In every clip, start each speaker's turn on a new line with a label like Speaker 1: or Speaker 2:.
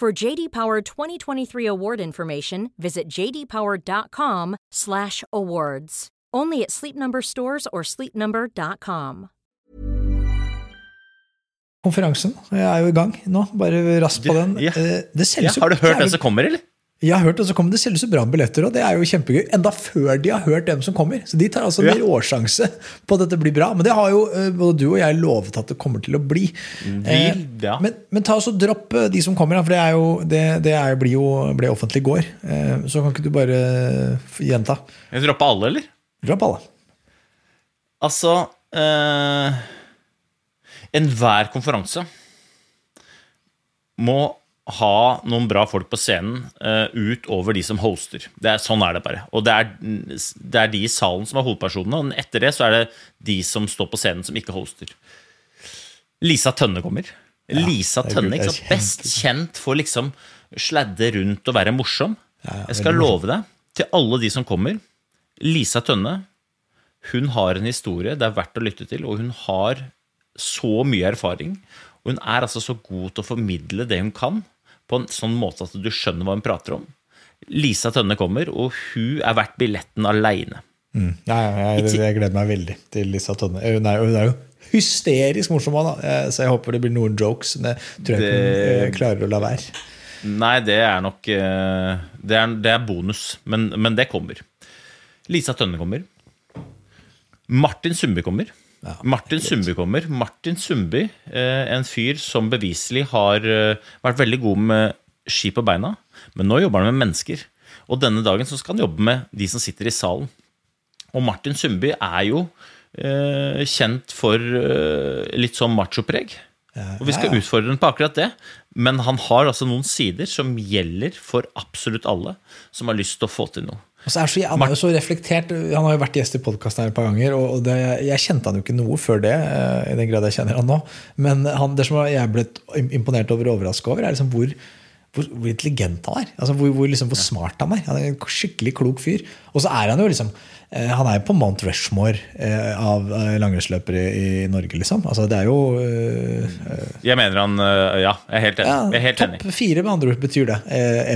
Speaker 1: For JD Power 2023 award information, visit jdpower.com/awards. Only at Sleep Number stores or sleepnumber.com.
Speaker 2: Konferansen jeg er jo i gang nå. Bare raskt på den.
Speaker 3: Ja.
Speaker 2: ja. Det selges jo-
Speaker 3: har du hørt den som kommer, eller?
Speaker 2: Jeg har hørt det, så kommer det selges så bra billetter, og det er jo kjempegøy. Enda før de har hørt dem som kommer. Så de tar altså
Speaker 3: Ja.
Speaker 2: en råsjanse på at dette blir bra. Men det har jo eh, både du og jeg lovet at det kommer til å bli. Vil,
Speaker 3: ja.
Speaker 2: Men, men ta oss og dropp eh, de som kommer, for det, er jo, det, det er, blir jo ble offentlig i går. Eh, Så kan ikke du bare eh, gjenta?
Speaker 3: Jeg droppe alle, eller?
Speaker 2: Dropp alle.
Speaker 3: Altså øh, Enhver konferanse må ha noen bra folk på scenen uh, utover de som hoster. Det er, sånn er det bare. Og det er, det er de i salen som er hovedpersonene, og etter det så er det de som står på scenen, som ikke hoster. Lisa Tønne kommer. Lisa
Speaker 2: er
Speaker 3: Tønne, ikke sant? best kjent for liksom sladde rundt og være morsom. Jeg skal love deg, til alle de som kommer Lisa Tønne hun har en historie det er verdt å lytte til, og hun har så mye erfaring. Og hun er altså så god til å formidle det hun kan, på en sånn måte at du skjønner hva hun prater om. Lisa Tønne kommer, og hun er verdt billetten aleine.
Speaker 2: Ja, ja, jeg, jeg gleder meg veldig til Lisa Tønne. Hun er, hun er jo hysterisk morsom. Eh, så jeg håper det blir noen jokes. Men jeg tror jeg det... hun eh, klarer å la være.
Speaker 3: Nei, det er nok eh, Det er, det er bonus, men, men det kommer. Lisa Tønne kommer. Martin Sundby kommer. Martin Sundby kommer. Martin Sundby, eh, en fyr som beviselig har eh, vært veldig god med ski på beina, men nå jobber han med mennesker. Og denne dagen så skal han jobbe med de som sitter i salen. Og Martin Sundby er jo eh, kjent for eh, litt sånn machopreg. Og vi skal utfordre ham på akkurat det. Men han har altså noen sider som gjelder for absolutt alle som har lyst til å få til noe.
Speaker 2: Og så er så, han er jo så reflektert. Han har jo vært gjest i podkasten her et par ganger. og det, Jeg kjente han jo ikke noe før det, eh, i den grad jeg kjenner han nå. Men han, det som jeg ble imponert over og overraska over, er liksom hvor, hvor, hvor intelligent han er. Altså hvor, hvor, liksom, hvor smart han er. Han er en skikkelig klok fyr. Og så er han jo liksom eh, Han er jo på Mount Rushmore eh, av langrennsløpere i Norge, liksom. Altså det er jo eh,
Speaker 3: Jeg mener han øh, Ja, jeg er helt enig. Enig.
Speaker 2: Topp fire, med andre ord, betyr det.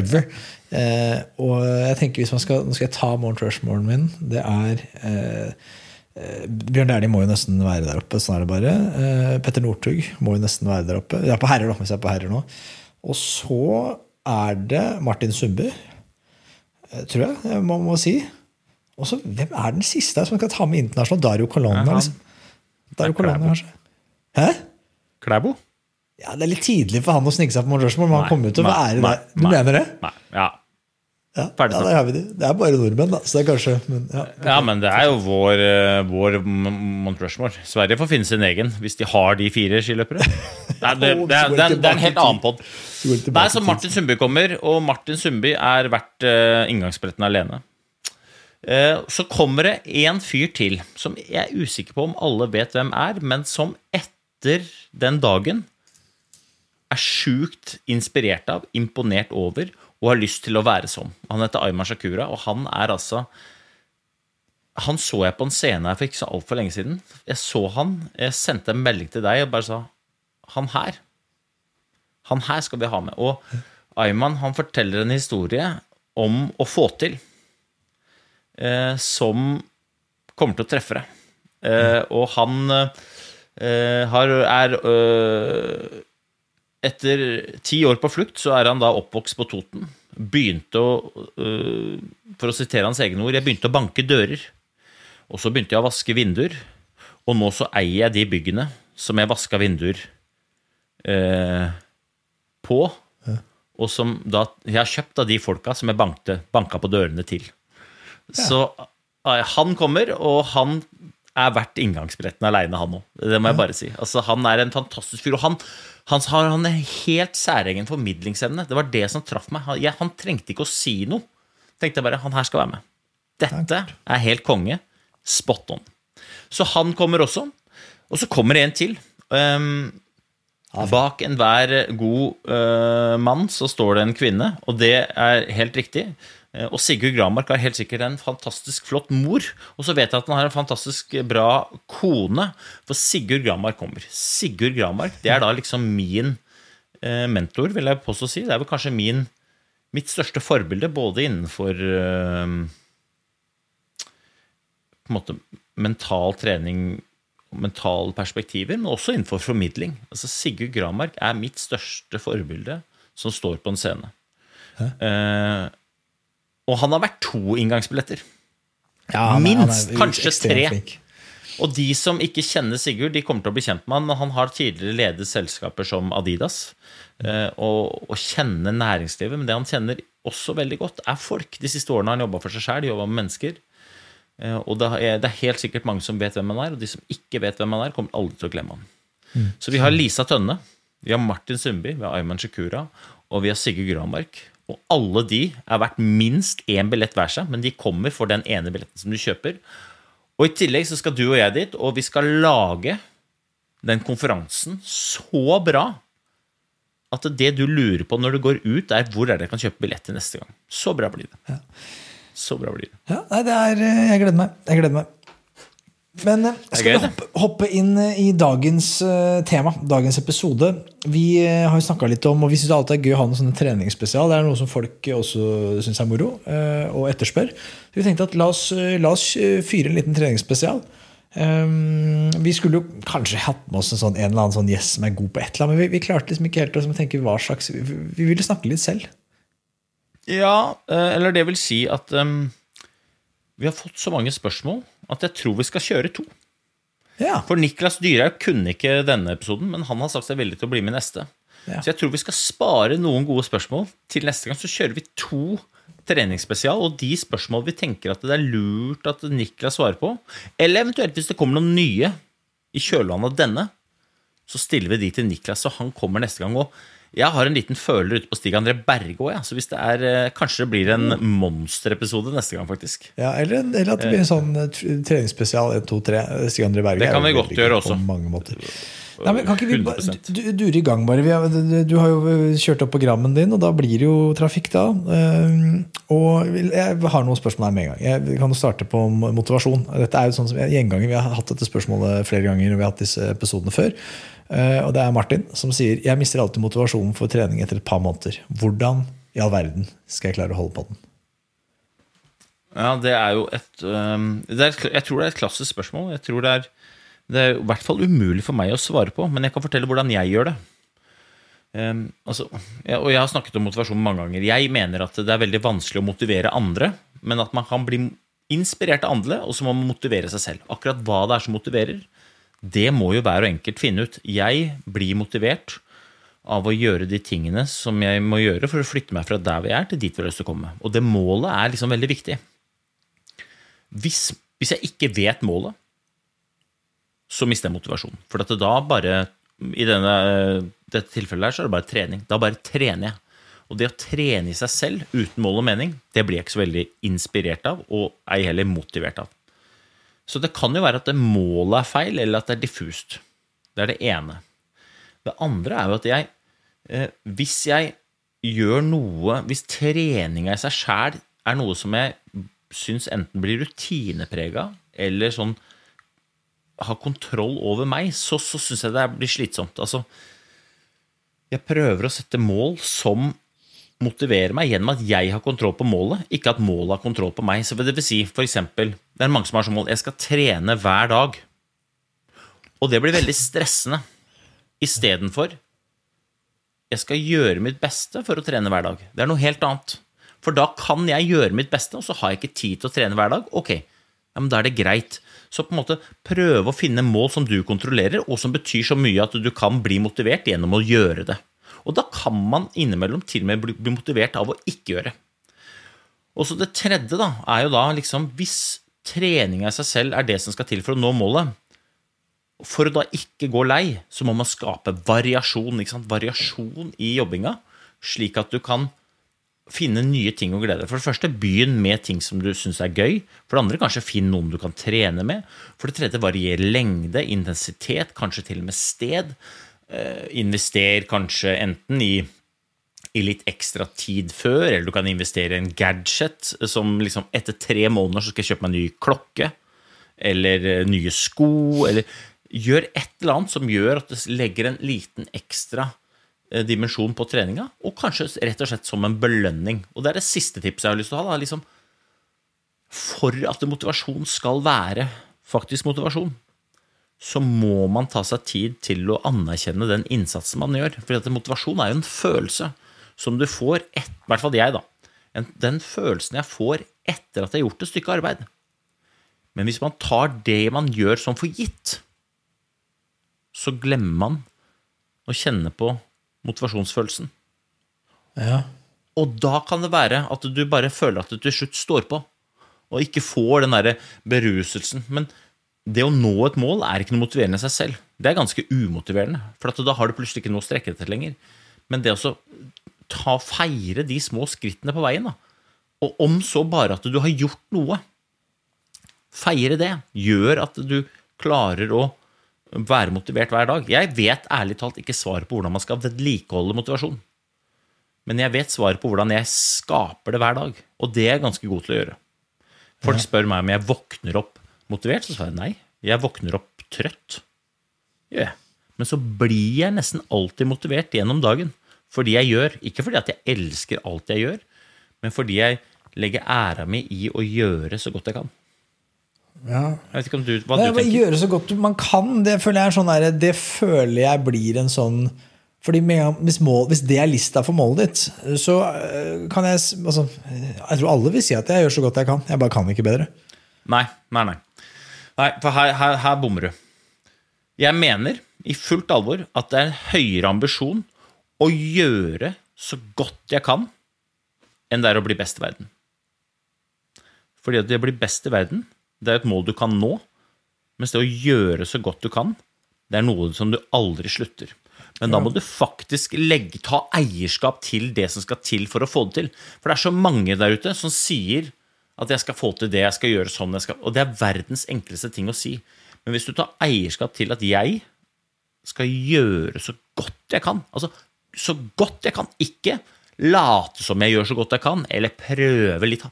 Speaker 2: ever. Eh, og jeg tenker hvis man skal, Nå skal jeg ta Morn Rushmoren min. Det er eh, eh, Bjørn Dæhlie må jo nesten være der oppe. Sånn er det bare. Eh, Petter Northug må jo nesten være der oppe. Jeg er på herrer, da, hvis jeg er på herrer nå. Og så er det Martin Sundby, eh, tror jeg jeg må, må si. Og så hvem er den siste som skal ta med internasjonalt? Dario Colonna, liksom. Dario Colonna, kanskje. Hæ?
Speaker 3: Klæbo?
Speaker 2: Ja, Det er litt tidlig for han å snike seg på Mount Rushmore, men han kommer jo til å være
Speaker 3: nei,
Speaker 2: der. Du
Speaker 3: nei.
Speaker 2: mener det?
Speaker 3: Nei. Ja.
Speaker 2: Ja, ja, der har vi det. Det er bare nordmenn, da. Så det er kanskje men, ja.
Speaker 3: ja, men det er jo vår, øh, vår Mount Rushmore. Sverige får finne sin egen, hvis de har de fire skiløpere. Nei, det, det, det, det er en helt annen pod. Nei, så Martin Sundby kommer, og Martin Sundby er verdt uh, inngangsbilletten alene. Uh, så kommer det en fyr til, som jeg er usikker på om alle vet hvem er, men som etter den dagen er sjukt inspirert av, imponert over, og har lyst til å være som. Han heter Aymar Shakura, og han er altså Han så jeg på en scene her for ikke så altfor lenge siden. Jeg så han, jeg sendte en melding til deg og bare sa Han her. Han her skal vi ha med. Og Ayman han forteller en historie om å få til, eh, som kommer til å treffe deg. Eh, og han eh, har, er øh, etter ti år på flukt så er han da oppvokst på Toten. Begynte å øh, For å sitere hans egne ord, jeg begynte å banke dører. Og så begynte jeg å vaske vinduer. Og nå så eier jeg de byggene som jeg vaska vinduer eh, på. Og som da jeg har kjøpt av de folka som jeg bankte, banka på dørene til. Så eh, han kommer, og han er verdt inngangsbilletten aleine, han òg. Det må jeg bare si. Altså, han er en fantastisk fyr. Og han, han har en helt særegen formidlingsevne. Det var det som traff meg. Han, jeg, han trengte ikke å si noe. Tenkte jeg bare han her skal være med. Dette er helt konge. Spot on. Så han kommer også. Og så kommer det en til. Um, bak enhver god uh, mann så står det en kvinne, og det er helt riktig. Uh, og Sigurd Gramark har helt sikkert en fantastisk flott mor. Og så vet jeg at han har en fantastisk bra kone, for Sigurd Gramark kommer. Sigurd Gramark, det er da liksom min uh, mentor, vil jeg påstå å si. Det er vel kanskje min, mitt største forbilde, både innenfor på en måte mental trening mentale perspektiver, men også innenfor formidling. Altså Sigurd Gramark er mitt største forbilde som står på en scene. Eh, og han har vært to inngangsbilletter.
Speaker 2: Ja, Minst. er-
Speaker 3: kanskje tre.
Speaker 2: flink.
Speaker 3: Og de som ikke kjenner Sigurd, de kommer til å bli kjent med han, men han har tidligere ledet selskaper som Adidas. eh, Og, og kjenner næringslivet. Men det han kjenner også veldig godt, er folk. De siste årene har han jobba for seg sjæl, jobba med mennesker. Eh, Og det er, det er helt sikkert mange som vet hvem han er, og de som ikke vet hvem han er, kommer aldri til å glemme han. Så vi har Lisa Tønne, vi har Martin Sundby, vi har Ayman Shikura, og vi har Sigurd Granmark. Og alle de er verdt minst én billett hver seg, men de kommer for den ene billetten som du kjøper. Og i tillegg så skal du og jeg dit, og vi skal lage den konferansen så bra at det du lurer på når du går ut, er hvor er det jeg kan kjøpe billett til neste gang. Så bra blir det. Så bra blir det.
Speaker 2: Ja, nei, det er eh, Jeg gleder meg. Jeg gleder meg. Men eh, skal vi hoppe, hoppe inn eh, i dagens eh, tema, dagens episode? Vi har jo snakka litt om, og vi syns alltid det er gøy å ha noen sånne treningsspesial. Det er noe som folk også syns er moro og etterspør. Så vi tenkte at la oss, la oss fyre en liten treningsspesial. Um, vi skulle jo kanskje hatt med oss en, sånn, en eller annen sånn gjest som er god på et eller annet, men vi, vi klarte liksom ikke helt å tenke hva slags Vi, vi ville snakke litt selv.
Speaker 3: Ja, eller det vil si at em, vi har fått så mange spørsmål at jeg tror vi skal kjøre to.
Speaker 2: Ja,
Speaker 3: For Niklas Dyrhaug kunne ikke denne episoden, men han har sagt seg villig til å bli med i neste.
Speaker 2: Ja.
Speaker 3: Så jeg tror vi skal spare noen gode spørsmål til neste gang. Så kjører vi to treningsspesial, og de spørsmål vi tenker at det er lurt at Niklas svarer på, eller eventuelt hvis det kommer noen nye i kjølvannet av denne, så stiller vi de til Niklas, så han kommer neste gang. Og jeg har en liten føler ute på Stig André Bergå, ja. så hvis det er, eh, kanskje det blir en monsterepisode neste gang, faktisk.
Speaker 2: ja eller, eller at det blir en sånn eh, treningsspesial 1, 2, 3. Stig André Berge
Speaker 3: Det kan vi godt gjøre også.
Speaker 2: På mange måter. Nei, men kan ikke vi
Speaker 3: bare
Speaker 2: du, dure i gang, bare? Vi har, du, har jo kjørt opp på Grammen din, og da blir det jo trafikk da. Og jeg har noen spørsmål her med en gang. Jeg kan jo starte på motivasjon. Dette er jo sånn som gjenganger. Vi har hatt dette spørsmålet flere ganger, og vi har hatt disse episodene før. Eh, og det er Martin som sier jeg mister alltid motivasjonen for trening etter et par måneder. Hvordan i all verden skal jeg klare å holde på den?
Speaker 3: Ja, det er jo et øhm, det er, Jeg tror det er et klassisk spørsmål. Jeg tror det er, det er i hvert fall umulig for meg å svare på, men jeg kan fortelle hvordan jeg gjør det. Um, altså, ja, og jeg har snakket om motivasjon mange ganger. Jeg mener at det er veldig vanskelig å motivere andre, men at man kan bli inspirert av andre, og så må man motivere seg selv. Akkurat hva det er som motiverer, det må jo hver og enkelt finne ut. Jeg blir motivert av å gjøre de tingene som jeg må gjøre for å flytte meg fra der vi er, til dit vi har lyst til å komme. Og det målet er liksom veldig viktig. Hvis, hvis jeg ikke vet målet, så mister jeg motivasjon. For da bare I denne, dette tilfellet her så er det bare trening. Da bare trener jeg. Og det å trene i seg selv uten mål og mening, det blir jeg ikke så veldig inspirert av, og ei heller motivert av. Så det kan jo være at målet er feil, eller at det er diffust. Det er det ene. Det andre er jo at jeg eh, Hvis jeg gjør noe Hvis treninga i seg sjæl er noe som jeg syns enten blir rutineprega, eller sånn har kontroll over meg, så, så syns jeg det blir slitsomt. Altså, jeg prøver å sette mål som motiverer meg gjennom at jeg har kontroll på målet, ikke at målet har kontroll på meg. Så det vil si, for eksempel, det er mange som har som mål jeg skal trene hver dag. Og det blir veldig stressende. Istedenfor jeg skal gjøre mitt beste for å trene hver dag. Det er noe helt annet. For da kan jeg gjøre mitt beste, og så har jeg ikke tid til å trene hver dag. Ok, ja, men da er det greit. Så på en måte prøve å finne mål som du kontrollerer, og som betyr så mye at du kan bli motivert gjennom å gjøre det. Og da kan man innimellom til og med bli motivert av å ikke gjøre. Og så det tredje da, er jo da liksom Hvis treninga i seg selv er det som skal til for å nå målet, for å da ikke gå lei, så må man skape variasjon. Variasjon i jobbinga, slik at du kan finne nye ting å glede deg For det første, begynn med ting som du syns er gøy. For det andre, kanskje finn noen du kan trene med. For det tredje, varier lengde, intensitet, kanskje til og med sted. Eh, invester kanskje enten i, i, litt ekstra tid før, eller du kan investere i en gadget som liksom etter tre måneder så skal jeg kjøpe meg en ny klokke. Eller eh, nye sko. eller Gjør et eller annet som gjør at det legger en liten ekstra eh, dimensjon på treninga, og kanskje rett og slett som en belønning. Og det er det siste tipset jeg har lyst til å ha. Da, liksom, for at motivasjon skal være faktisk motivasjon, så må man ta seg tid til å anerkjenne den innsatsen man gjør. For motivasjon er jo en følelse som du får, et, i hvert fall jeg, da. Den følelsen jeg får etter at jeg har gjort et stykke arbeid. Men hvis man tar det man gjør som for gitt, så glemmer man å kjenne på motivasjonsfølelsen.
Speaker 2: Ja.
Speaker 3: Og da kan det være at du bare føler at du til slutt står på, og ikke får den derre beruselsen. Men det å nå et mål er ikke noe motiverende i seg selv. Det er ganske umotiverende, for da har du plutselig ikke noe å strekke etter lenger. Men det å ta, feire de små skrittene på veien, da. og om så bare at du har gjort noe, feire det, gjør at du klarer å være motivert hver dag. Jeg vet ærlig talt ikke svaret på hvordan man skal vedlikeholde motivasjon. Men jeg vet svaret på hvordan jeg skaper det hver dag, og det er jeg ganske god til å gjøre. Folk spør meg om jeg våkner opp motivert, så svarer jeg nei. Jeg våkner opp trøtt. Ja. Men så blir jeg nesten alltid motivert gjennom dagen. Fordi jeg gjør. Ikke fordi at jeg elsker alt jeg gjør, men fordi jeg legger æra mi i å gjøre så godt jeg kan.
Speaker 2: Ja.
Speaker 3: Jeg vet ikke om du, hva
Speaker 2: Nei,
Speaker 3: du tenker.
Speaker 2: Gjøre så godt man kan. Det føler jeg sånn der, Det føler jeg blir en sånn fordi med, hvis, mål, hvis det er lista for målet ditt, så øh, kan jeg altså, Jeg tror alle vil si at jeg gjør så godt jeg kan. Jeg bare kan ikke bedre.
Speaker 3: Nei, nei, nei. Nei, for her, her, her bommer du. Jeg mener i fullt alvor at det er en høyere ambisjon å gjøre så godt jeg kan, enn det er å bli best i verden. Fordi at det å bli best i verden, det er et mål du kan nå, mens det å gjøre så godt du kan, det er noe som du aldri slutter. Men da må du faktisk legge, ta eierskap til det som skal til for å få det til. For det er så mange der ute som sier at jeg skal få til det, jeg skal gjøre sånn jeg skal, Og det er verdens enkleste ting å si. Men hvis du tar eierskap til at jeg skal gjøre så godt jeg kan Altså så godt jeg kan. Ikke late som jeg gjør så godt jeg kan, eller prøve litt.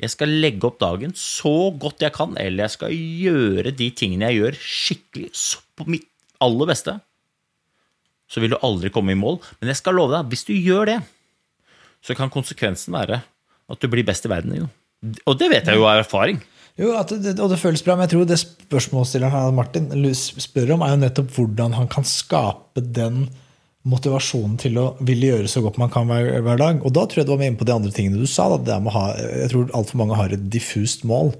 Speaker 3: Jeg skal legge opp dagen så godt jeg kan, eller jeg skal gjøre de tingene jeg gjør, skikkelig på mitt aller beste. Så vil du aldri komme i mål. Men jeg skal love deg, hvis du gjør det, så kan konsekvensen være at du blir best i verden. Jo. Og det vet jeg jo av erfaring.
Speaker 2: Jo, det, Og det føles bra, men jeg tror det spørsmålsstilleren her, Martin spør om, er jo nettopp hvordan han kan skape den motivasjonen til å ville gjøre så godt man kan hver, hver dag. Og da tror jeg du var med inn på de andre tingene du sa. Ha, jeg tror altfor mange har et diffust mål.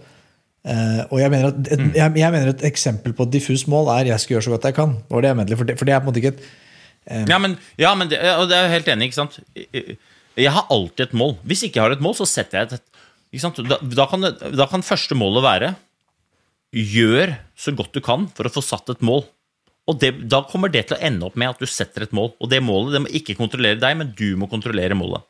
Speaker 2: Uh, og jeg mener, at et, jeg, jeg mener et eksempel på et diffust mål er 'jeg skal gjøre så godt jeg kan'. Det var det jeg mente, for det, for det er på en måte ikke et
Speaker 3: Ja, men, ja, men det, og det er jeg helt enig i. ikke sant? Jeg har alltid et mål. Hvis ikke jeg har et mål, så setter jeg et? Da, da, kan, da kan første målet være gjør så godt du kan for å få satt et mål. Og det, Da kommer det til å ende opp med at du setter et mål. Og det målet det må ikke kontrollere deg, men du må kontrollere målet.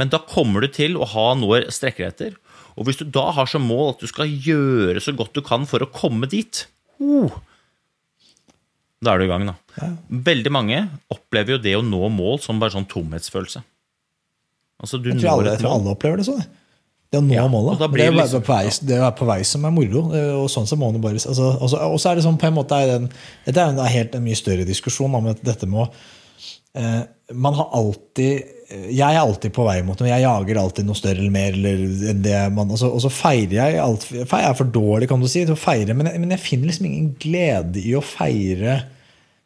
Speaker 3: Men da kommer du til å ha noe å strekke deg etter. Og hvis du da har som mål at du skal gjøre så godt du kan for å komme dit uh, Da er du i gang, da. Veldig mange opplever jo det å nå mål som bare sånn tomhetsfølelse. Altså, du
Speaker 2: Jeg tror alle, jeg tror alle opplever det sånn. Det å nå
Speaker 3: Ja,
Speaker 2: målet. Det er,
Speaker 3: liksom-
Speaker 2: på vei, det er på vei som er moro. eh, Og sånn så må man bare altså, også, Og så er det sånn på en måte er den, Dette er en helt en mye større diskusjon om at dette med å eh, Man har alltid Jeg er alltid på vei mot noe. Jeg jager alltid noe større eller mer. Eller man, og, så, og så feirer jeg alt Jeg er for dårlig, kan du si, til å feire, men jeg, men jeg finner liksom ingen glede i å feire Eh,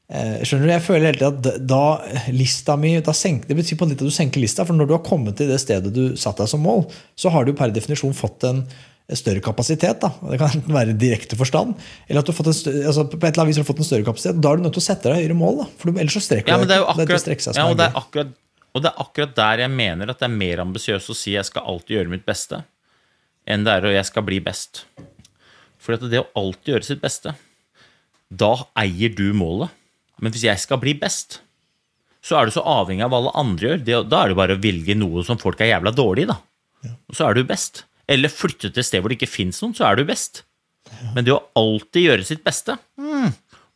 Speaker 2: skjønner du, jeg føler hele tiden at da lista mi da senk, Det betyr på litt at du senker lista, for når du har kommet til det stedet du satte deg som mål, så har du per definisjon fått en større kapasitet. Da. Det kan enten være direkte forstand, eller at du har fått en større, altså på et eller annet vis har du fått en større kapasitet. Da er du nødt til å sette deg høyere mål, da. for ellers så strekker
Speaker 3: ja, men det er jo akkurat,
Speaker 2: det
Speaker 3: ja, og, det
Speaker 2: er
Speaker 3: akkurat, og det er akkurat der jeg mener at det er mer ambisiøst å si jeg skal alltid gjøre mitt beste, enn det er å jeg skal bli best. For det å alltid gjøre sitt beste, da eier du målet. Men hvis jeg skal bli best, så er du så avhengig av hva alle andre gjør. Det, da er det bare å velge noe som folk er jævla dårlige i, da. Og så er du best. Eller flytte til et sted hvor det ikke fins noen, så er du best. Men det å alltid gjøre sitt beste mm,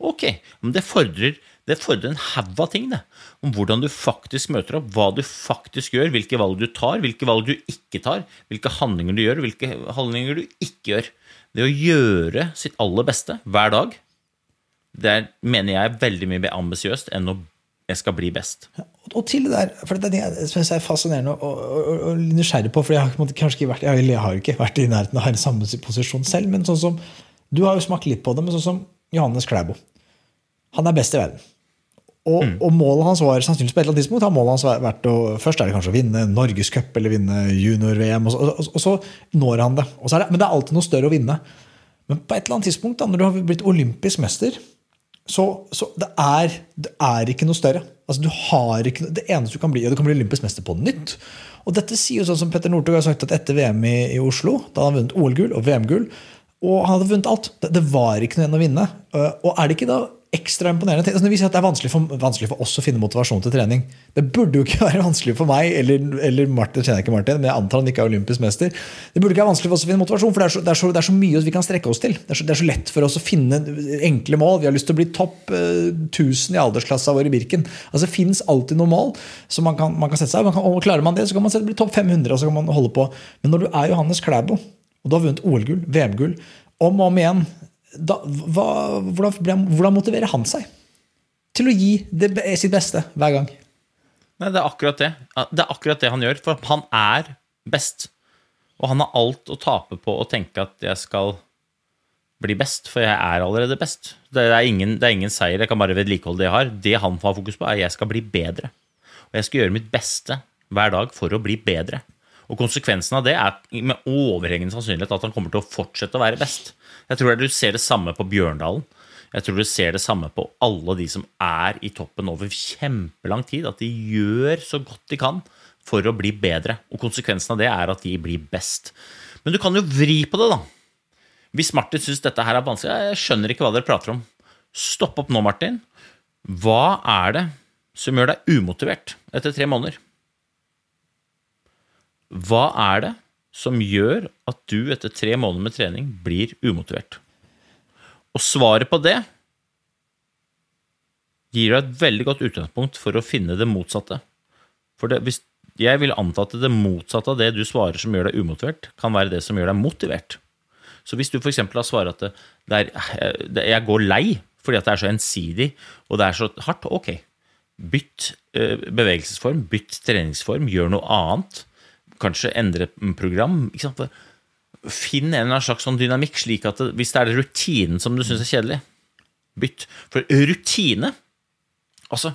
Speaker 3: Ok, men det fordrer, det fordrer en haug av ting, det. Om hvordan du faktisk møter opp, hva du faktisk gjør, hvilke valg du tar, hvilke valg du ikke tar, hvilke handlinger du gjør, hvilke handlinger du ikke gjør. Det å gjøre sitt aller beste hver dag, det er, mener jeg er veldig mye mer ambisiøst enn å jeg skal bli best.
Speaker 2: Og til det der, for det er det som jeg er fascinerende og, og, og, og nysgjerrig på, for jeg har, kanskje ikke vært, jeg har ikke vært i nærheten av å ha samme posisjon selv, men sånn som, du har jo smakt litt på det, men sånn som Johannes Klæbo. Han er best i verden. Og, mm. og, målet hans var sannsynligvis på et eller annet tidspunkt har målet hans vært å, Først er det kanskje å vinne Norgescup eller vinne junior-VM, og, og, og, så når han det. det. Men det er alltid noe større å vinne. Men på et eller annet tidspunkt, da, når du har blitt olympisk mester, så, så det, er, det, er, ikke noe større. Altså, ikke, det eneste du kan bli, og du kan bli olympisk mester på nytt. Og dette sier jo sånn som Petter Northug har sagt at etter VM i, i Oslo, da han vunnet OL-gull og VM-gull, og han hadde vunnet alt. Det, det var ikke noe igjen å vinne. Og er det ikke da ekstra imponerende. Altså, det viser at det er vanskelig for, vanskelig for, oss å finne motivasjon til trening. Det burde jo ikke være vanskelig for meg eller, eller Martin, kjenner jeg ikke Martin, men jeg antar han ikke er olympisk mester. Det burde ikke være vanskelig for oss å finne motivasjon, for det er så, det er så, det er så mye vi kan strekke oss til. Det er, så, det er, så, lett for oss å finne enkle mål. Vi har lyst til å bli topp 1000 i aldersklassa vår i Birken. Altså, det fins alltid noen mål som man kan, man kan sette seg. Kan, og Klarer man det, så kan man bli topp 500. og så kan man holde på. Men når du er Johannes Klæbo, og du har vunnet OL-gull, VM-gull, om og om igjen da, hva, hvordan, hvordan motiverer han seg? til å gi det, sitt beste hver gang.
Speaker 3: Nei, det er akkurat det. Det er akkurat det han gjør. For han er best. Og han har alt å tape på å tenke at jeg skal bli best, for jeg er allerede best. Det er ingen, det er ingen seier, jeg kan bare vedlikeholde det jeg har. Det han har fokus på, er at jeg skal bli bedre. Og jeg skal gjøre mitt beste hver dag for å bli bedre. Og konsekvensen av det er med overhengende sannsynlighet at han kommer til å fortsette å være best. Jeg tror du ser det samme på Bjørndalen. Jeg tror du ser det samme på alle de som er i toppen over kjempelang tid. At de gjør så godt de kan for å bli bedre. Og konsekvensen av det er at de blir best. Men du kan jo vri på det, da. Hvis Martin syns dette her er vanskelig Jeg skjønner ikke hva dere prater om. Stopp opp nå, Martin. Hva er det som gjør deg umotivert etter tre måneder? Hva er det som gjør at du etter tre måneder med trening blir umotivert? Og svaret på det gir deg et veldig godt utgangspunkt for å finne det motsatte. For det, hvis, jeg vil anta at det motsatte av det du svarer som gjør deg umotivert, kan være det som gjør deg motivert. Så hvis du f.eks. har svaret at det, det er, jeg går lei fordi det er så ensidig og det er så hardt, ok. Bytt eh, bevegelsesform, bytt treningsform, gjør noe annet. Kanskje endre program. Ikke sant? Finn en eller annen slags sånn dynamikk, slik at det, hvis det er rutinen som du syns er kjedelig, bytt. For rutine Altså,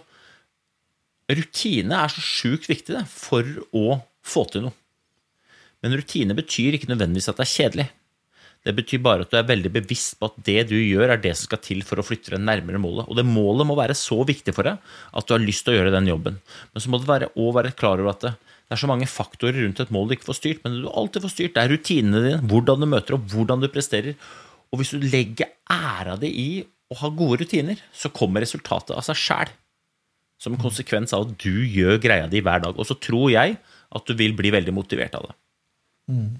Speaker 3: rutine er så sjukt viktig det, for å få til noe. Men rutine betyr ikke nødvendigvis at det er kjedelig. Det betyr bare at du er veldig bevisst på at det du gjør, er det som skal til for å flytte deg nærmere målet. Og det målet må være så viktig for deg at du har lyst til å gjøre den jobben. Men så må du òg være klar over at det, det er så mange faktorer rundt et mål du ikke får styrt, men du alltid får styrt. Det er rutinene dine, hvordan du møter opp, hvordan du presterer. Og hvis du legger æra di i å ha gode rutiner, så kommer resultatet av seg sjæl. Som konsekvens av at du gjør greia di hver dag. Og så tror jeg at du vil bli veldig motivert av det.
Speaker 2: Mm.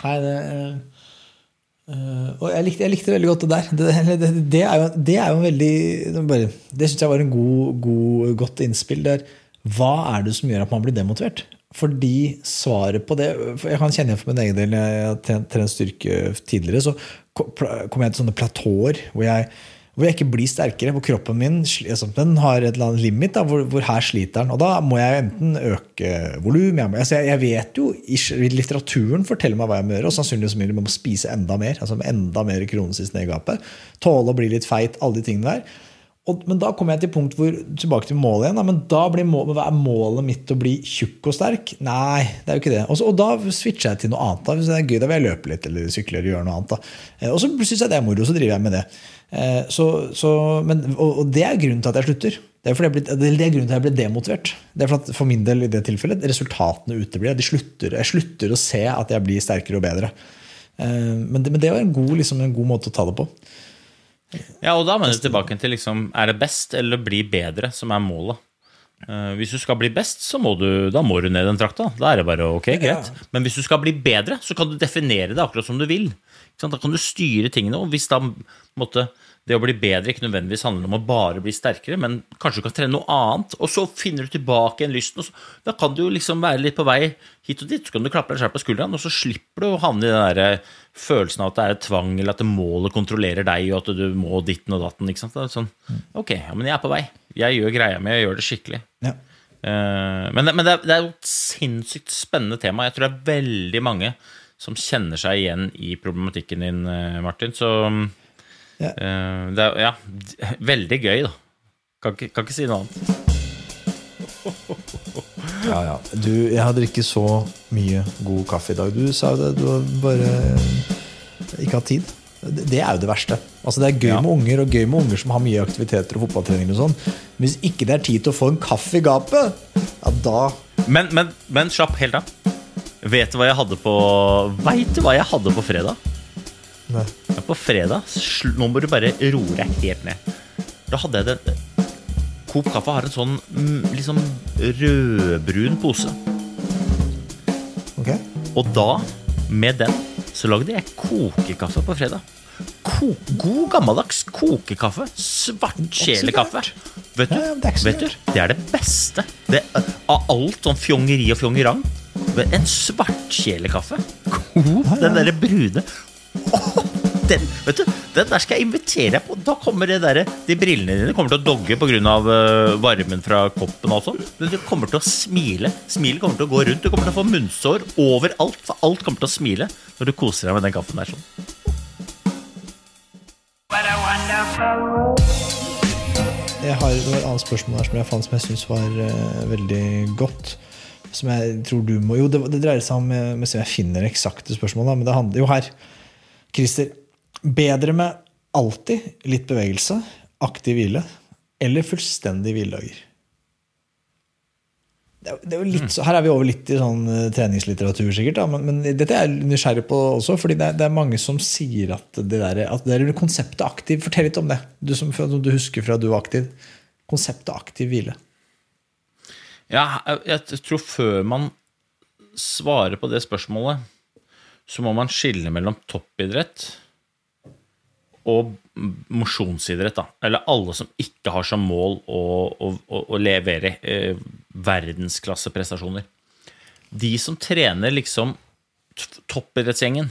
Speaker 2: Nei, det øh, og jeg likte, jeg likte, veldig godt det der. Det, det, det, er, jo, det er, jo, en veldig bare, Det syns jeg var en god, god, godt innspill. der hva er det som gjør at man blir demotivert? Fordi svaret på det Jeg kan kjenne igjen for min egen del. Jeg har trent styrke tidligere. Så kommer jeg til sånne platåer hvor jeg, hvor jeg ikke blir sterkere. Hvor kroppen min altså, den har et eller annet limit da, hvor, hvor, her sliter den. Og da må jeg enten øke volum altså, jeg, jeg, vet jo, Litteraturen forteller meg hva jeg må gjøre, og sannsynligvis må jeg spise enda mer. altså Enda mer kronesis gapet, Tåle å bli litt feit. Alle de tingene der. Og, men da kommer jeg til punkt hvor, tilbake til målet igjen. Da, men da blir mål, hva er målet mitt å bli tjukk og sterk? Nei, det er jo ikke det. Også, og da switcher jeg til noe annet. Da. Hvis det er gøy, da vil jeg løpe litt eller sykle eller gjøre noe annet. Da. Eh, og så syns jeg det er moro, så driver jeg med det. Eh, så, så, men, og, og, det er grunnen til at jeg slutter. Det er, jeg ble, det er grunnen til at jeg ble demotivert. Det er for, at, for min del i det tilfellet, resultatene uteblir. De slutter, jeg slutter å se at jeg blir sterkere og bedre. Men det, men det var en god, liksom, en god måte å ta det på.
Speaker 3: Ja, og da mener du tilbake til liksom, er det best eller bli bedre som er målet. Uh, hvis du skal bli best, så må du, da må du ned den trakta. Da er det bare ok, greit. Men hvis du skal bli bedre, så kan du definere det akkurat som du vil. Da kan du styre tingene. Og hvis da måtte, det å bli bedre ikke nødvendigvis handler om å bare bli sterkere, men kanskje du kan trene noe annet, og så finner du tilbake igjen lysten. Så, da kan du liksom være litt på vei hit og dit. Så kan du klappe deg selv på skulderen, og så slipper du å havne i den der eh, følelsen av at det er et tvang, eller at målet kontrollerer deg, og at du må ditten og datten. ikke sant? Sånn, ok, ja, men jeg er på vei. Jeg gjør greia mi, jeg gjør det skikkelig. Ja. Uh, men, men det, er, det er et sinnssykt spennende tema. Jeg tror det er veldig mange som kjenner seg igjen i problematikken din, eh, Martin. Så ja. Uh, det er ja, veldig gøy, da. Kan ikke, kan ikke si noe annet.
Speaker 2: Ja, ja. Du, jeg har drukket så mye god kaffe i dag. Du sa det, du har bare ikke hatt tid. Det er jo det verste. Altså Det er gøy ja. med unger og gøy med unger som har mye aktiviteter og fotballtrening. og sånn Men Hvis ikke det er tid til å få en kaffe i gapet, ja da
Speaker 3: Men, men, men slapp helt av. Vet du hva jeg hadde på Veit du hva jeg hadde på fredag? Nei. På fredag Nå må du bare roe deg helt ned. Da hadde jeg det Coop Kaffe har en sånn mm, liksom rødbrun pose.
Speaker 2: Ok
Speaker 3: Og da, med den, så lagde jeg kokekaffe på fredag. Ko god gammeldags kokekaffe. Svartkjelekaffe. Vet du, vet du, det er det beste. Det, av alt sånn fjongeri og fjongerang. En svartkjelekaffe. Coop, den derre brune. Oh, den, vet du, den der skal jeg invitere deg på. Da kommer det der, de brillene dine kommer til å dogge pga. Eh, varmen fra koppen. og sånn. Men du kommer til å smile. Smilet kommer til å gå rundt. Du kommer til å få munnsår overalt. For alt kommer til å smile når du koser deg med den kaffen der. sånn.
Speaker 2: Jeg har et annet spørsmål her som jeg fant som jeg syns var uh, veldig godt. Som jeg tror du må Jo, det, det dreier seg om Mens jeg finner eksakte spørsmål, da, men det handler jo her. Christer, Bedre med alltid litt bevegelse, aktiv hvile, eller fullstendig hviledager. Det er, er litt, her er vi over litt i sånn eh, treningslitteratur, sikkert, da, men, men, dette er jeg nysgjerrig på også. fordi det er, det er mange som sier at det, der, at det er konseptet aktiv Fortell litt om det, du som du husker fra du var aktiv. Konseptet aktiv hvile.
Speaker 3: Ja, jeg tror før man svarer på det spørsmålet, så må man skille mellom toppidrett og mosjonsidrett. Eller alle som ikke har som mål å, å, å levere eh, verdensklasseprestasjoner. De som trener liksom toppidrettsgjengen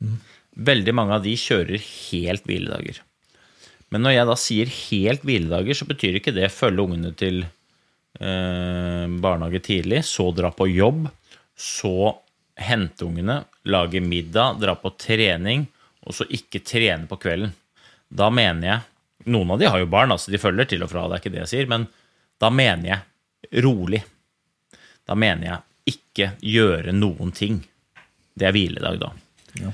Speaker 3: mm. Veldig mange av de kjører helt hviledager. Men når jeg da sier helt hviledager, så betyr ikke det følge ungene til eh, barnehage tidlig, så dra på jobb, så hente ungene, lage middag, dra på trening og så ikke trene på kvelden. Da mener jeg Noen av de har jo barn, altså de følger til og fra, det er ikke det jeg sier, men da mener jeg rolig. Da mener jeg ikke gjøre noen ting. Det er hviledag, da. Ja.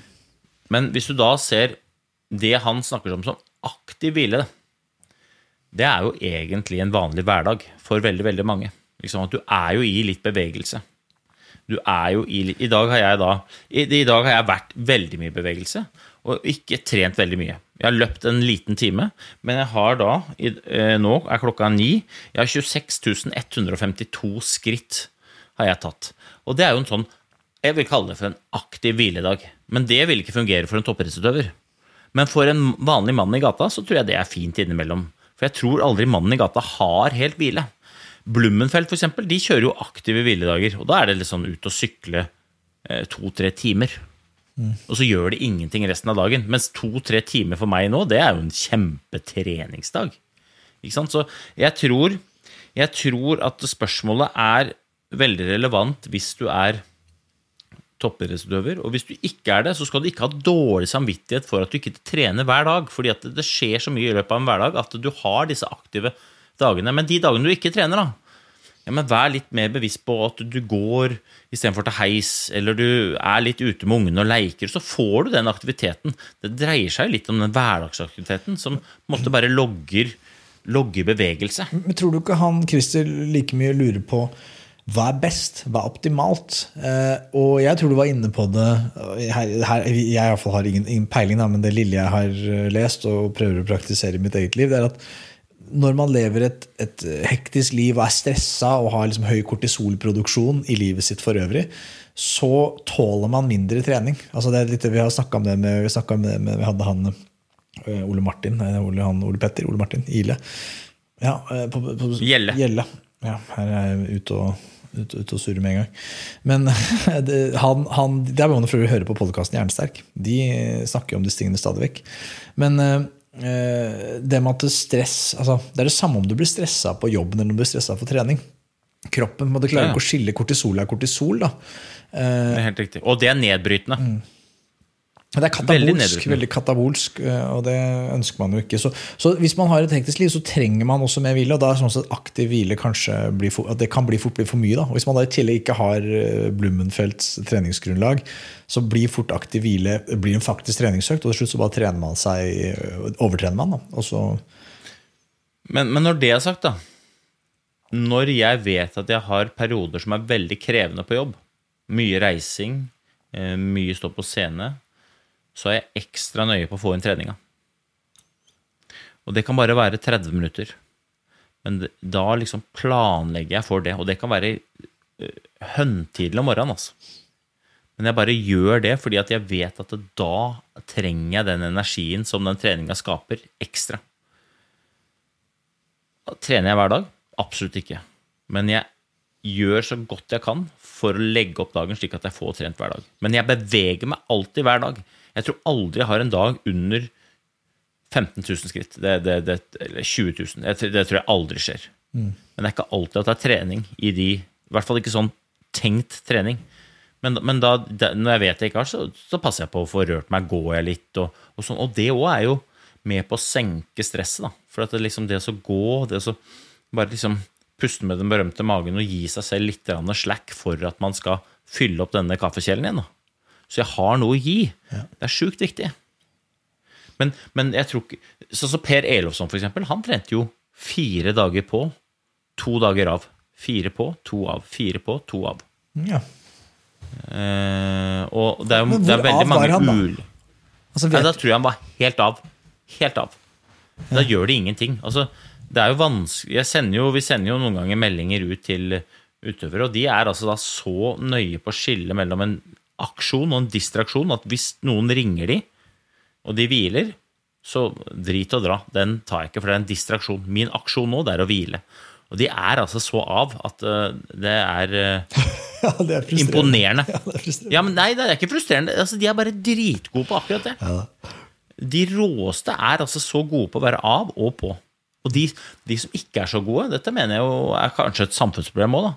Speaker 3: Men hvis du da ser det han snakker om som aktiv hvile, det er jo egentlig en vanlig hverdag for veldig, veldig mange. Liksom at du er jo i litt bevegelse. Du er jo i, I dag har jeg da i, i dag har jeg vært veldig mye bevegelse og ikke trent veldig mye. Jeg har løpt en liten time, men jeg har da eh, Nå er klokka ni. Jeg har 26 152 skritt har jeg tatt. Og det er jo en sånn Jeg vil kalle det for en aktiv hviledag. Men det vil ikke fungere for en toppidrettsutøver. Men for en vanlig mann i gata så tror jeg det er fint innimellom. For jeg tror aldri mannen i gata har helt hvile. Blummenfelt eksempel, de kjører jo aktive hviledager. Og da er det litt sånn ut og sykle eh, to-tre timer. Og så gjør det ingenting resten av dagen. Mens to-tre timer for meg nå, det er jo en kjempetreningsdag. Ikke sant? Så jeg tror, jeg tror at spørsmålet er veldig relevant hvis du er toppidrettsutøver. Og hvis du ikke er det, så skal du ikke ha dårlig samvittighet for at du ikke trener hver dag. Fordi at det skjer så mye i løpet av en hverdag at du har disse aktive dagene. Men de dagene du ikke trener, da, ja, men vær litt mer bevisst på at du går istedenfor til heis, eller du er litt ute med ungene og leker, så får du den aktiviteten. Det dreier seg litt om den hverdagsaktiviteten som måte bare logger, logger bevegelse.
Speaker 2: Men tror du ikke han Christer like mye lurer på hva er best? Hva er optimalt? Eh, og jeg tror du var inne på det her, her, Jeg i hvert fall har ingen, ingen peiling, da, men det lille jeg har eh, lest og prøver å praktisere i mitt eget liv, det er at når man lever et, et hektisk liv og er stressa og har liksom høy kortisolproduksjon i livet sitt for øvrig, så tåler man mindre trening. Altså det er litt, vi har snakka om det med, vi, om det med, vi hadde han eh, Ole Martin, nei, Ole, han, Ole Petter, Ole Martin Ile. Ja, på, på,
Speaker 3: Gjelle.
Speaker 2: Gjelle. Ja, her er jeg ute og ute, ut og surre med en gang. Men det, han, han, det er bare for å høre på podkasten Jernsterk. De snakker om disse tingene stadig vekk. Men Eh, det med at stress altså, Det er det samme om du blir stressa på jobben eller om du blir stressa for trening. Kroppen må klare klare ikke å skille kortisol er kortisol. Da.
Speaker 3: Det er helt riktig. Og det er nedbrytende. Mm.
Speaker 2: Det er katabolsk, veldig, veldig, katabolsk, eh, og det ønsker man jo ikke. Så, så, hvis man har et hektisk liv, så trenger man også mer hvile. og da er sånn at aktiv hvile kanskje for, det kan bli fort bli for mye. Da. Og hvis man da i tillegg ikke har eh, Blummenfelts treningsgrunnlag, så blir fort aktiv hvile blir en faktisk treningsøkt, og til slutt så bare trener man seg, eh, overtrener man. Da.
Speaker 3: Men, men når det er sagt, da Når jeg vet at jeg har perioder som er veldig krevende på jobb, mye reising, mye stå på scene så er jeg ekstra nøye på å få inn treninga. Og det kan bare være 30 minutter. Men da liksom planlegger jeg for det. Og det kan være eh, høntidlig om morgenen. altså. Men jeg bare gjør det fordi at jeg vet at da trenger jeg den energien som den treninga skaper, ekstra. Trener jeg hver dag? Absolutt ikke. Men jeg gjør så godt jeg kan for å legge opp dagen slik at jeg får trent hver dag. Men jeg beveger meg alltid hver dag. Jeg tror aldri jeg har en dag under 15 000 skritt. Det, det, det, eller 20 000. Det, det, tror jeg aldri skjer. Mm. Men det er ikke alltid at det er trening i de I hvert fall ikke sånn tenkt trening. Men, men da, når jeg vet jeg ikke har, så, så, passer jeg på å få rørt meg, går jeg litt. Og, og, sånn. og det òg er jo med på å senke stresset. da. For at det, liksom, det å gå, det å bare liksom puste med den berømte magen og gi seg selv litt slack for at man skal fylle opp denne kaffekjelen igjen. da. Så jeg har noe å gi. Ja. Det er sjukt viktig. Men, men, jeg tror ikke Sånn som Per Elofsson, for eksempel. Han trente jo fire dager på, to dager av. Fire på, to av. Fire på, to av.
Speaker 2: Ja.
Speaker 3: Eh, og det er jo det er veldig mange ul... Altså, vet... Da tror jeg han var helt av. Helt av. Da ja. gjør det ingenting. Altså, det er jo vanskelig sender jo, Vi sender jo noen ganger meldinger ut til utøvere, og de er altså da så nøye på å skille mellom en aksjon og en distraksjon at hvis noen ringer de, og de hviler, så drit og dra. Den tar jeg ikke, for det er en distraksjon. Min aksjon nå, det er å hvile. Og de er altså så av at uh, det er, uh, ja, det er imponerende. Ja, det er ja, men Nei, det er ikke frustrerende. Altså, de er bare dritgode på akkurat det. Ja. De råeste er altså så gode på å være av og på. Og de, de, som ikke er så gode, dette mener jeg jo er kanskje et samfunnsproblem òg,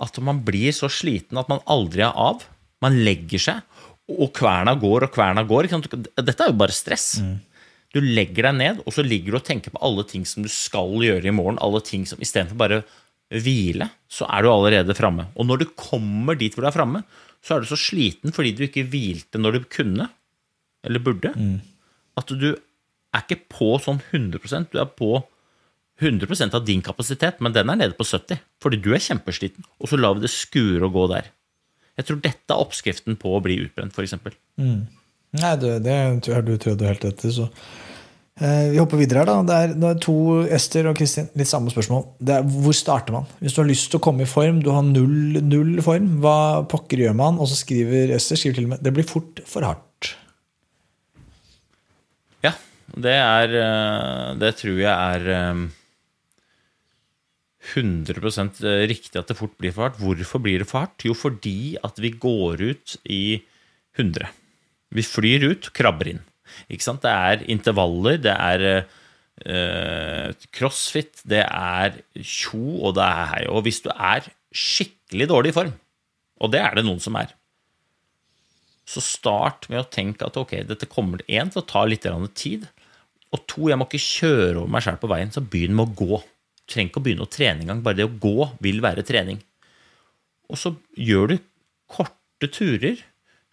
Speaker 3: At man blir så sliten at man aldri er av. Man legger seg, og kverna går og kverna går. Dette er jo bare stress. Mm. Du legger deg ned, og så ligger du og tenker på alle ting som du skal gjøre i morgen. alle ting som Istedenfor bare hvile, så er du allerede framme. Og når du kommer dit hvor du er framme, så er du så sliten fordi du ikke hvilte når du kunne, eller burde, mm. at du er ikke på sånn 100% Du er på 100% av din kapasitet, men den er nede på 70 fordi du er kjempesliten. Og så lar vi det skure og gå der. Jeg tror dette er oppskriften på å bli utbrent, f.eks. Mm.
Speaker 2: Nei, det, det har du trodd helt etter, så eh, Vi hopper videre her, da. Det er, det er, to Ester og Kristin. Litt samme spørsmål. Er, hvor starter man? Hvis du har lyst til å komme i form, du har null, null form, hva pokker gjør man? Og så skriver Ester skriver til og med det blir fort for hardt.
Speaker 3: Ja, det er eh, Det tror jeg er eh, 100 eh, riktig at det fort blir for hardt. Hvorfor blir det for hardt? Jo, fordi at vi går ut i 100. Vi flyr ut, krabber inn. Ikke sant? Det er intervaller, det er eh, crossfit, det er tjo, og det er hei. Og hvis du er skikkelig dårlig i form, og det er det noen som er, Så start med å tenke at ok, dette kommer én til å ta litt tid. Og to, jeg må ikke kjøre over meg sjæl på veien, så begynn med å gå. Trenger ikke å begynne å trene engang. Bare det å gå vil være trening. Og så gjør du korte turer,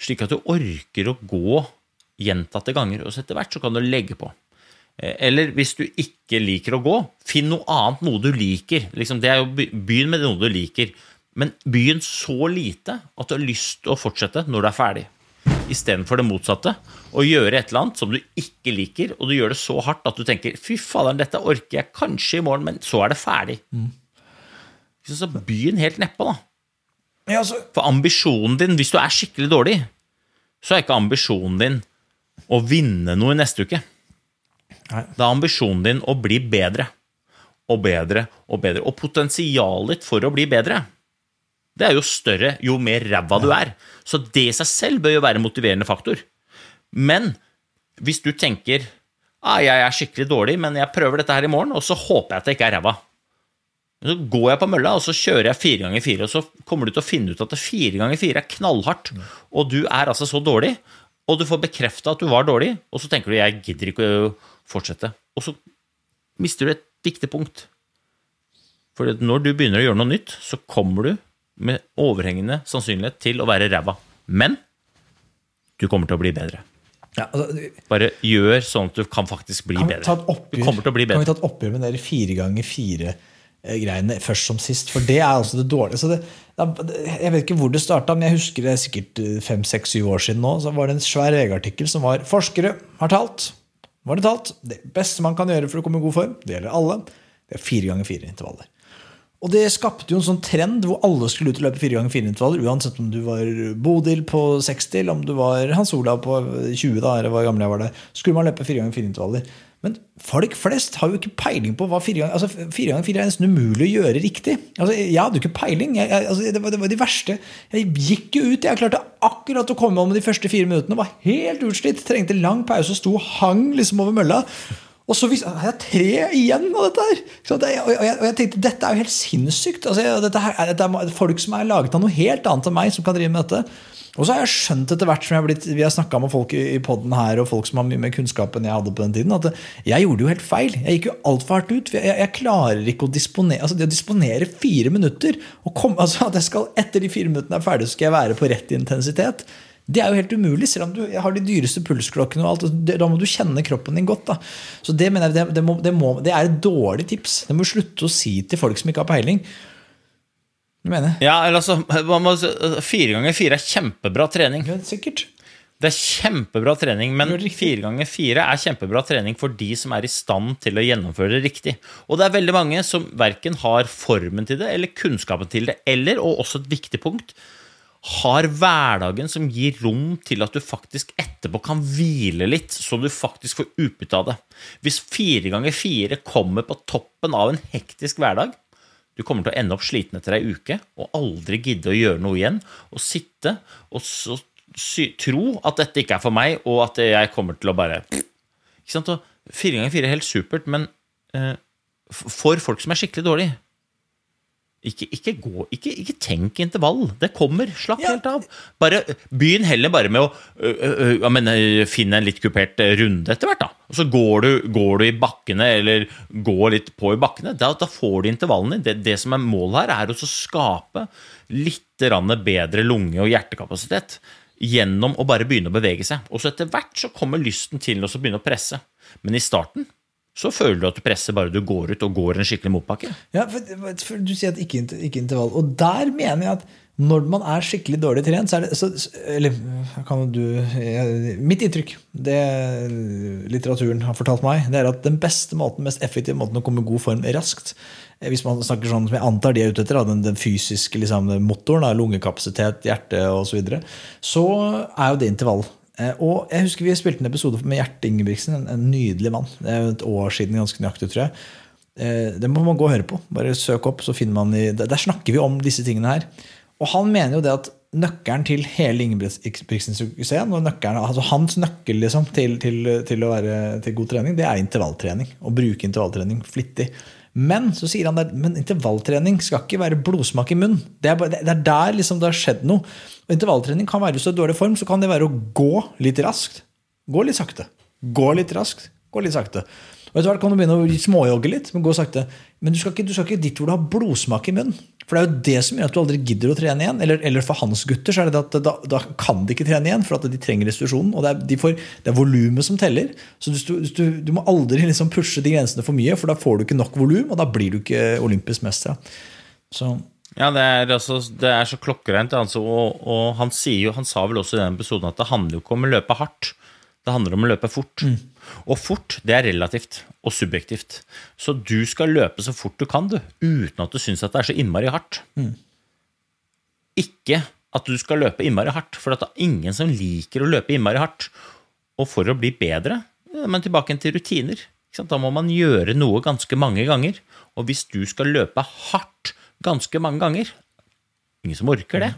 Speaker 3: slik at du orker å gå gjentatte ganger. Og så etter hvert så kan du legge på. Eh, Eller hvis du ikke liker å gå, finn noe annet, noe du liker. Liksom, det er jo, be- begynn med noe du liker. Men begynn så lite at du har lyst til å fortsette når du er ferdig. Istedenfor det motsatte. Å gjøre et eller annet som du ikke liker, og du gjør det så hardt at du tenker 'fy faderen, dette orker jeg kanskje i morgen', men så er det ferdig. Så så begynn helt nedpå, da.
Speaker 2: Ja, altså,
Speaker 3: For ambisjonen din, hvis du er skikkelig dårlig, så er ikke ambisjonen din å vinne noe i neste uke.
Speaker 2: Nei.
Speaker 3: Da er ambisjonen din å bli bedre og bedre og bedre. Og potensialet for å bli bedre, det er jo større jo mer ræva du er. Så det i seg selv bør jo være en motiverende faktor. Men hvis du tenker ah, jeg er skikkelig dårlig, men jeg prøver dette her i morgen, og så håper jeg at jeg ikke er ræva. Så går jeg på mølla, og så kjører jeg fire ganger fire, og så kommer du til å finne ut at fire ganger fire er knallhardt, og du er altså så dårlig, og du får bekrefta at du var dårlig, og så tenker du jeg gidder ikke å fortsette. Og så mister du et viktig punkt. For når du begynner å gjøre noe nytt, så kommer du med overhengende sannsynlighet til å være ræva. Men du kommer til å bli bedre.
Speaker 2: ja, altså,
Speaker 3: Bare gjør sånn at du kan faktisk bli
Speaker 2: kan
Speaker 3: bedre. Du kommer til å bli bedre.
Speaker 2: Kan vi ta et oppgjør med dere fire ganger fire-greiene først som sist? For det er altså det dårlige. Så det, jeg vet ikke hvor det starta, men jeg husker det er sikkert eh, fem, seks, syv år siden nå. Så var det en svær VG-artikkel som var 'Forskere har talt'. Var det talt? Det beste man kan gjøre for å komme i god form, det gjelder alle, det er fire ganger fire intervaller. Og det skapte jo en sånn trend hvor alle skulle ut og løpe fire ganger fire intervaller, uansett om du var Bodil på 60, eller om du var Hans Olav på 20, da, eller hvor gammel jeg var der. Skulle man løpe fire ganger fire intervaller. Men folk flest har jo ikke peiling på hva fire ganger altså Fire ganger fire er nesten umulig å gjøre riktig. Altså, jeg hadde jo ikke peiling. Jeg, jeg, altså, det, var, det var de verste. Jeg gikk jo ut. Jeg klarte akkurat å komme om de første fire minuttene. Var helt utslitt. Trengte lang pause og sto og hang liksom over mølla. Og så vis- har jeg tre igjen av dette her! Så det, og, jeg, og jeg tenkte dette er jo helt sinnssykt. Altså, dette her, er- dette er folk som er laget av noe helt annet enn meg, som kan drive med dette. Og så har jeg skjønt etter hvert som jeg har blitt, vi har snakka med folk i poden her, og folk som har mye mer kunnskap enn jeg hadde på den tiden, at jeg gjorde jo helt feil. Jeg gikk jo altfor hardt ut. Jeg, jeg klarer ikke å disponere altså det å disponere fire minutter. Og komme, altså at jeg skal etter de fire minuttene er ferdig, så skal jeg være på rett intensitet. Det er jo helt umulig, selv om du har de dyreste pulsklokkene. og alt, Da må du kjenne kroppen din godt. da. Så det mener jeg, det, det, må, det, må, det er et dårlig tips. Det må du slutte å si til folk som ikke har peiling. Du mener?
Speaker 3: Ja, eller altså, man må, Fire ganger fire er kjempebra trening.
Speaker 2: Ja, sikkert.
Speaker 3: Det er kjempebra trening, men fire ganger fire er kjempebra trening for de som er i stand til å gjennomføre det riktig. Og det er veldig mange som verken har formen til det eller kunnskapen til det, eller, og også et viktig punkt, har hverdagen som gir rom til at du faktisk etterpå kan hvile litt, så du faktisk får utbytte av det. Hvis fire ganger fire kommer på toppen av en hektisk hverdag, du kommer til å ende opp sliten etter ei uke og aldri gidde å gjøre noe igjen. Og sitte og så tro at dette ikke er for meg, og at jeg kommer til å bare Ikke sant? Og fire ganger fire er helt supert, men eh, for folk som er skikkelig dårlige ikke, ikke, gå, ikke, ikke tenk intervall. Det kommer. Slapp
Speaker 2: Ja.
Speaker 3: helt av. Bare Begynn heller bare med å ø, ø, finne en litt kupert runde etter hvert. da. Og så går du, går du i bakkene, eller går litt på i bakkene. Da, da får du intervallene. Det, det som er målet her, er å skape litt bedre lunge- og hjertekapasitet gjennom å bare begynne å bevege seg. Og så etter hvert så kommer lysten til å begynne å presse. Men i starten så føler du at du presser bare du går ut og går en skikkelig motbakke.
Speaker 2: Ja, for, for Du sier at ikke, ikke intervall. Og der mener jeg at når man er skikkelig dårlig trent, så er det så, Eller kan du Mitt inntrykk, det litteraturen har fortalt meg, det er at den beste måten, mest effektive måten å komme i god form raskt eh, Hvis man snakker sånn som jeg antar de er ute etter, den, den fysiske liksom, motoren, lungekapasitet, hjerte osv., så, videre, så er jo det intervall. Eh, Og jeg husker Vi spilte en episode med Gjert Ingebrigtsen, en, en nydelig mann. Det er jo et år siden, ganske nøyaktig, tror jeg. Eh, Det må man gå og høre på. Bare søk opp, så finner man i, der, snakker vi om disse tingene her. Og han mener jo det at nøkkelen til hele Ingebrigtsens suksess, altså hans nøkkel liksom, til, til, til være til god trening, det er intervalltrening. Å bruke intervalltrening flittig. Men så sier han der, men intervalltrening skal ikke være blodsmak i munnen. Det er, bare, det er der liksom det har skjedd noe. Og intervalltrening kan være hvis du har dårlig form, så kan det være å gå litt raskt. Gå litt sakte. Gå litt raskt. Gå litt sakte. Og etter hvert kan du begynne å småjogge litt, men gå sakte. Men du skal, ikke, du skal ikke dit hvor du har blodsmak i munnen. For det er jo det som gjør at du aldri gidder å trene igjen. Eller, eller for hans gutter så er det at da, da, kan de ikke trene igjen, for at de trenger restitusjonen. Og det er, de får, det er volumet som teller. Så du, du, du må aldri liksom pushe de grensene for mye, for da får du ikke nok volum, og da blir du ikke olympisk mester. Så
Speaker 3: Ja, det er, altså, det er så klokkereint. Altså, og, og han, jo, han sa vel også i den episoden at det handler jo ikke om å løpe hardt. Det handler om å løpe fort. Og fort, det er relativt og subjektivt. Så du skal løpe så fort du kan, du, uten at du syns at det er så innmari hardt. Ikke at du skal løpe innmari hardt, for det er ingen som liker å løpe innmari hardt. Og for å bli bedre, men tilbake til rutiner. Da må man gjøre noe ganske mange ganger. Og hvis du skal løpe hardt ganske mange ganger Ingen som orker det.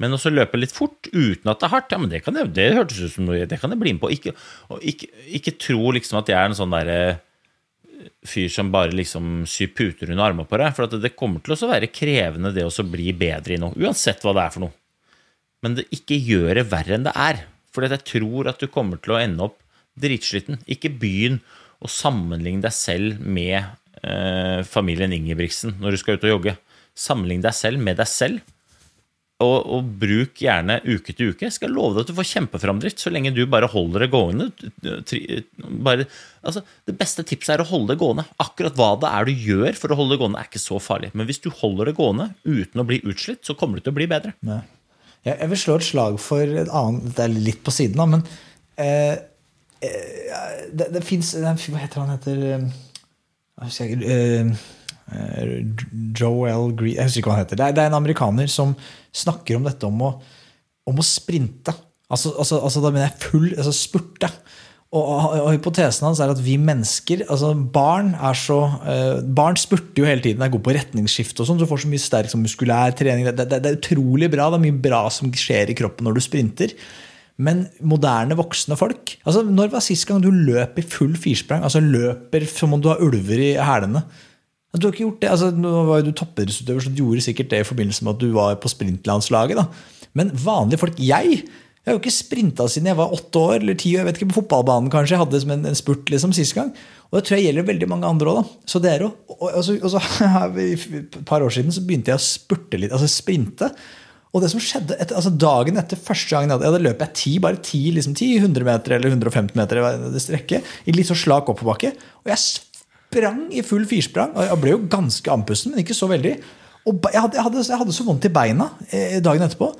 Speaker 3: Men også løpe litt fort uten at det er hardt, ja, men det kan jeg, det hørtes ut som noe det kan jeg bli med på. Ikke, ikke, ikke tro liksom at jeg er en sånn derre fyr som bare liksom syr puter under armene på deg. For at det kommer til å være krevende det å bli bedre i noe, uansett hva det er for noe. Men det, ikke gjør det verre enn det er. For jeg tror at du kommer til å ende opp dritsliten. Ikke begynn å sammenligne deg selv med eh, familien Ingebrigtsen når du skal ut og jogge. Sammenlign deg selv med deg selv. Og, og, bruk gjerne uke til uke. Jeg skal love deg at du får kjempeframdrift så lenge du bare holder det gående. Bare, altså, det beste tipset er å holde det gående. Akkurat hva det er du gjør for å holde det gående, er ikke så farlig. Men hvis du holder det gående uten å bli utslitt, så kommer du til å bli bedre.
Speaker 2: Ja. Jeg vil slå et slag for en annen Det er litt på siden, da, men eh, det, det fins Hva heter han? heter jeg husker ikke, eh, Joel Green Jeg husker ikke hva han heter. Det er, det er, en amerikaner som snakker om dette om å, om å sprinte. Altså, altså, altså, da mener jeg full altså spurte. Og, og, Hypotesen hans er at vi mennesker altså Barn er så eh, Barn spurter jo hele tiden, er gode på retningsskifte. og sånn, Du får så mye sterk sånn, muskulær trening. Det, det, det, er utrolig bra. Det er mye bra som skjer i kroppen når du sprinter. Men moderne voksne folk altså Når var sist gang du løp i full firsprang? Altså løper som om du har ulver i hælene? Du har ikke gjort det. Altså, nå var jo du toppidrettsutøver, så du gjorde sikkert det i forbindelse med at du var på sprintlandslaget. da. Men vanlige folk Jeg jeg har jo ikke sprinta siden jeg var åtte år eller ti år. jeg vet ikke, På fotballbanen kanskje. Jeg hadde som en, en spurt liksom sist gang. Og det tror jeg gjelder veldig mange andre òg. Så det er jo, og, og, så, og så, Et par år siden så begynte jeg å spurte litt, altså sprinte. Og det som skjedde etter, altså Dagen etter første gangen jeg hadde, ja, løp jeg ti, bare ti, liksom ti 100 meter eller 150 meter det strekket, i litt så slak oppoverbakke. Og sprang i full firsprang. Jeg ble jo ganske andpusten, men ikke så veldig. Og jeg hadde, jeg hadde, jeg hadde så vondt i beina eh, dagen etterpå.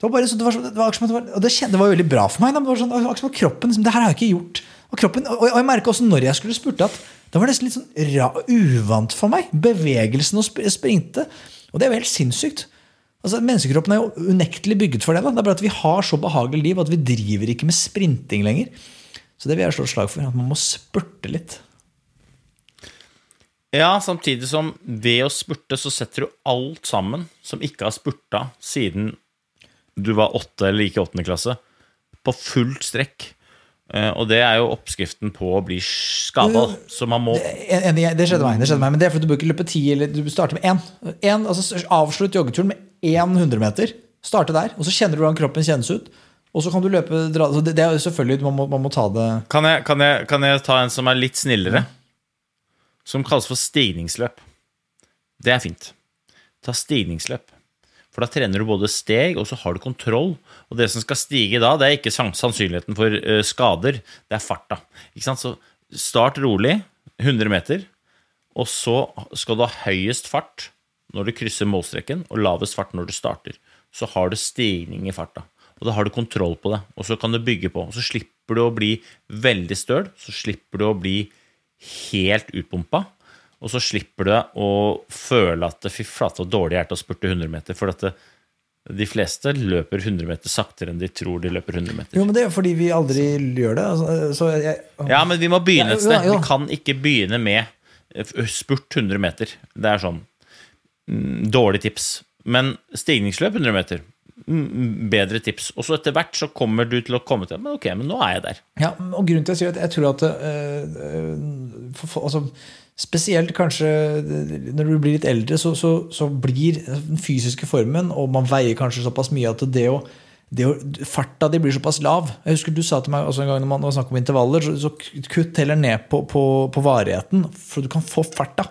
Speaker 2: Det var bare det var, det var, det var, og det, kjente, det var veldig bra for meg. Det var sånn, akkurat kroppen, liksom, det her har jeg ikke gjort. Og, kroppen, og, og jeg merka også når jeg skulle spurte, at det var nesten litt sånn ra, uvant for meg. Bevegelsen og sprinte. Og det er jo helt sinnssykt. Altså, Menneskekroppen er jo unektelig bygget for det. Da. Det er bare at vi har så behagelig liv at vi driver ikke med sprinting lenger. Så det vil jeg slå slag for. At man må spurte litt.
Speaker 3: Ja, samtidig som ved å spurte så setter du alt sammen som ikke har spurta siden du var åtte eller ikke åttende klasse, på fullt strekk. Og det er jo oppskriften på å bli skada. Så man må
Speaker 2: det, det, skjedde meg, det skjedde meg. Men det er fordi du ikke løpe ti, eller du starter med én. én altså, avslutt joggeturen med én 100 meter. Starte der, og så kjenner du hvordan kroppen kjennes ut. Og så kan du løpe altså, det, det, er selvfølgelig, man må, man må ta det
Speaker 3: kan jeg, kan, jeg, kan jeg, ta en som er litt snillere? Som kalles for stigningsløp. Det er fint. Ta stigningsløp. For da trener du både steg, og så har du kontroll. Og det som skal stige da, det er ikke sannsynligheten for skader, det er farta. Så start rolig, 100 meter, og så skal du ha høyest fart når du krysser målstreken, og lavest fart når du starter. Så har du stigning i farta. Og da har du kontroll på det, og så kan du bygge på. Og så slipper du å bli veldig støl, så slipper du å bli helt utpumpa. Og så slipper du å føle at fy flate, så dårlig er til å spurte 100 meter. For at det, de fleste løper 100 meter saktere enn de tror de løper 100 meter.
Speaker 2: Jo, men Det er fordi vi aldri gjør det. Altså, jeg,
Speaker 3: ja, men vi må begynne et sted. Vi kan ikke begynne med spurt 100 meter. Det er sånn dårlig tips. Men stigningsløp 100 meter, mm, bedre tips. Og så etter hvert så kommer du til å komme til Men ok, men nå er jeg der.
Speaker 2: Ja, og grunnen til at jeg sier at jeg tror at øh, for, for, altså, Spesielt kanskje når du blir litt eldre, så, så, så, blir den fysiske formen, og man veier kanskje såpass mye at det å, det å farta di blir såpass lav. Jeg husker Du sa til meg en gang når man snakker om intervaller, så, så kutt heller ned på, på, på varigheten, for du kan få farta.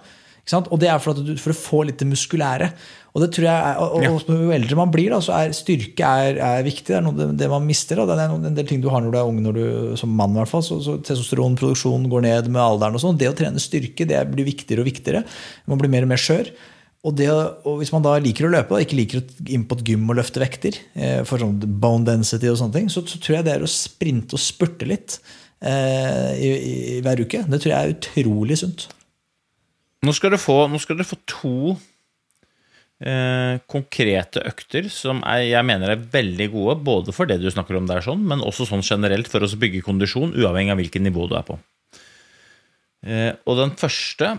Speaker 2: Og det er for, du, for, å få litt det muskulære. Og det tror jeg, og, og, Jo eldre man blir, da, så er styrke er, er viktig. Det er noe det, man mister. Da. Det er en del ting du har når du er ung, du, som mann. I hvert fall, så, så Testosteronproduksjonen går ned med alderen. og sånn. Det å trene styrke det blir viktigere og viktigere. Man blir mer og mer skjør. Og, det, og, Hvis man da liker å løpe, og ikke liker å inn på et gym og løfte vekter, eh, for sånn bone density og sånne ting, så, så, tror jeg det er å sprinte og spurte litt eh, i, i, hver uke. Det tror jeg er utrolig sunt.
Speaker 3: Nå skal dere få, skal dere få to eh, konkrete økter som er, jeg mener er veldig gode, både for det du snakker om der, sånn, men også sånn generelt for å bygge kondisjon, uavhengig av hvilket nivå du er på. Eh, og den første,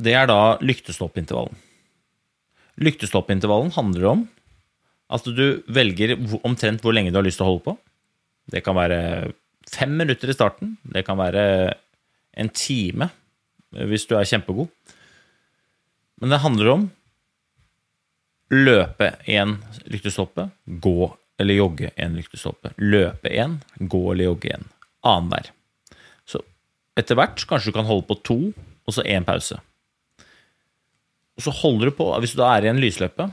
Speaker 3: det er da lyktestoppintervallen. Lyktestoppintervallen handler om at du velger omtrent hvor lenge du har lyst til å holde på. Det kan være fem minutter i starten. Det kan være en time hvis du er kjempegod. Men det handler om løpe én lyktestolpe, gå eller jogge én lyktestolpe. Løpe én, gå eller jogge én. Annenhver. Så etter hvert kanskje du kan holde på to, og så én pause. Og så holder du på, Hvis du da er i en lysløype,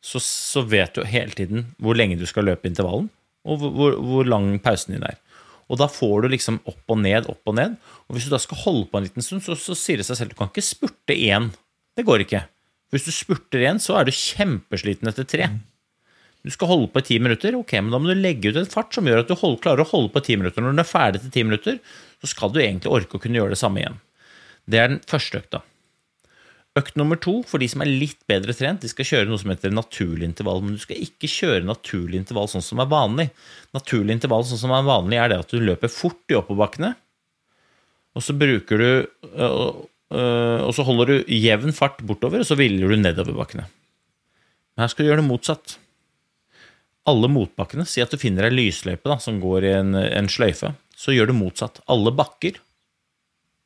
Speaker 3: så, så, vet du hele tiden hvor lenge du skal løpe intervallen, og hvor, hvor, hvor lang pausen din er. Og da får du liksom opp og ned, opp og ned. Og hvis du da skal holde på en liten stund, så, så sier det seg selv du kan ikke spurte én det går ikke. Hvis du spurter igjen, så er du kjempesliten etter tre. Du skal holde på i ti minutter, ok, men da må du legge ut en fart som gjør at du holder, klarer å holde på i ti minutter. Når du er ferdig til ti minutter, så skal du egentlig orke å kunne gjøre det samme igjen. Det er den første økta. Økt nummer to, for de som er litt bedre trent, de skal kjøre noe som heter naturlig intervall. Men du skal ikke kjøre naturlig intervall sånn som er vanlig. Naturlig intervall sånn som er vanlig, er det at du løper fort i oppoverbakkene, og så bruker du og så holder du jevn fart bortover, og så hviler du nedoverbakkene. Men her skal du gjøre det motsatt. Alle motbakkene, Si at du finner ei lysløype da, som går i en, en sløyfe. Så gjør du motsatt. Alle bakker,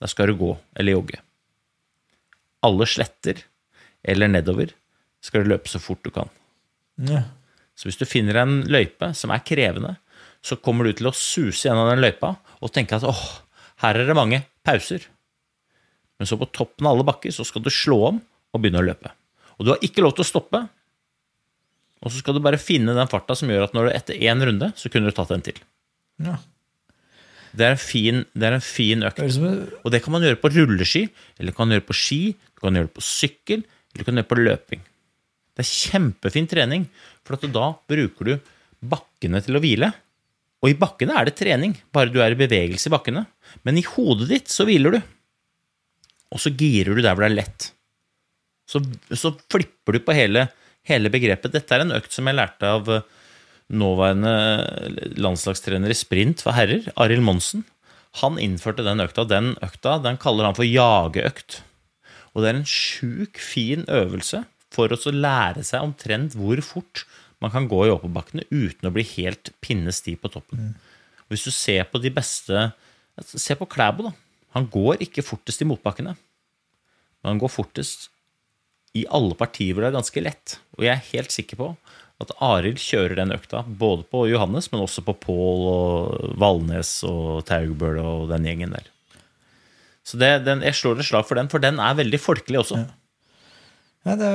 Speaker 3: der skal du gå eller jogge. Alle sletter eller nedover skal du løpe så fort du kan. Ja. Så hvis du finner en løype som er krevende, så kommer du til å suse gjennom den løypa og tenke at åh, her er det mange pauser. Men så på toppen av alle bakker så skal du slå om og begynne å løpe. Og du har ikke lov til å stoppe. Og så skal du bare finne den farta som gjør at når du etter én runde, så kunne du tatt en til. Ja. Det er en fin, er en fin økt. Og det kan man gjøre på rulleski, eller kan man gjøre på ski, du kan gjøre det på sykkel, eller du kan gjøre det på løping. Det er kjempefin trening, for da bruker du bakkene til å hvile. Og i bakkene er det trening, bare du er i bevegelse i bakkene. Men i hodet ditt så hviler du og så girer du der hvor det er lett. Så, så flipper du på hele, hele, begrepet. Dette er en økt som jeg lærte av eh, nåværende landslagstrener i sprint for herrer, Arild Monsen. Han innførte den økta. Den økta den kaller han for jageøkt. Og det er en sjuk fin øvelse for å lære seg omtrent hvor fort man kan gå i oppoverbakkene uten å bli helt pinnestiv på toppen. Mm. Hvis du ser på de beste Se på Klæbo, da. Han går ikke fortest i motbakkene, men han går fortest i alle partier hvor det er ganske lett. Og jeg er helt sikker på at Arild kjører den økta både på Johannes, men også på Pål og Valnes og Taugbøl og den gjengen der. Så det, den, jeg slår et slag for den, for den er veldig folkelig også. Ja.
Speaker 2: Ja, det,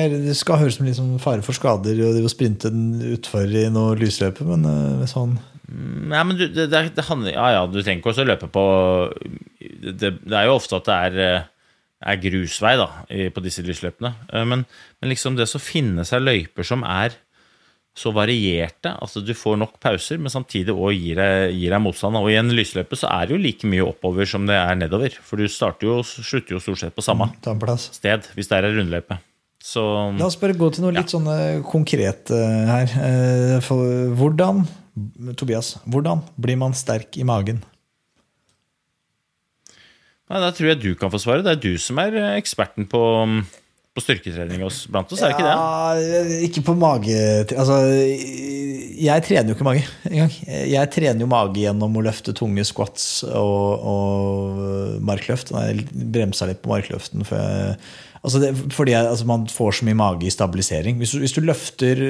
Speaker 2: er, det, skal høres som liksom fare for skader å sprinte den utfor i noe lysløype, men hvis sånn
Speaker 3: Nei, men du, det, det, handler Ja, ja, du trenger ikke også løpe på det, det, er jo ofte at det er, eh, er grusvei da, på disse lysløpene. Eh, men, men, liksom det å finne seg løyper som er så varierte at du får nok pauser, men samtidig òg gir, gir, deg motstand. Og i en lysløype så er det jo like mye oppover som det er nedover. For du starter jo, slutter jo stort sett på samme mm, sted, hvis det er ei rundløype. Så,
Speaker 2: La oss bare gå til noe litt sånn konkret her. For hvordan Tobias, hvordan blir man sterk i magen?
Speaker 3: Nei, Da tror jeg du kan få svare. Det er du som er eh, eksperten på, på styrketrening blant oss, er det ikke det?
Speaker 2: Ja, ikke på mage... Altså, jeg trener jo ikke mage engang. Jeg trener jo mage gjennom å løfte tunge squats og, og markløft. Jeg bremsa litt på markløften. før jeg, altså det, fordi altså man får så mye mage i stabilisering. Hvis du, hvis du, løfter,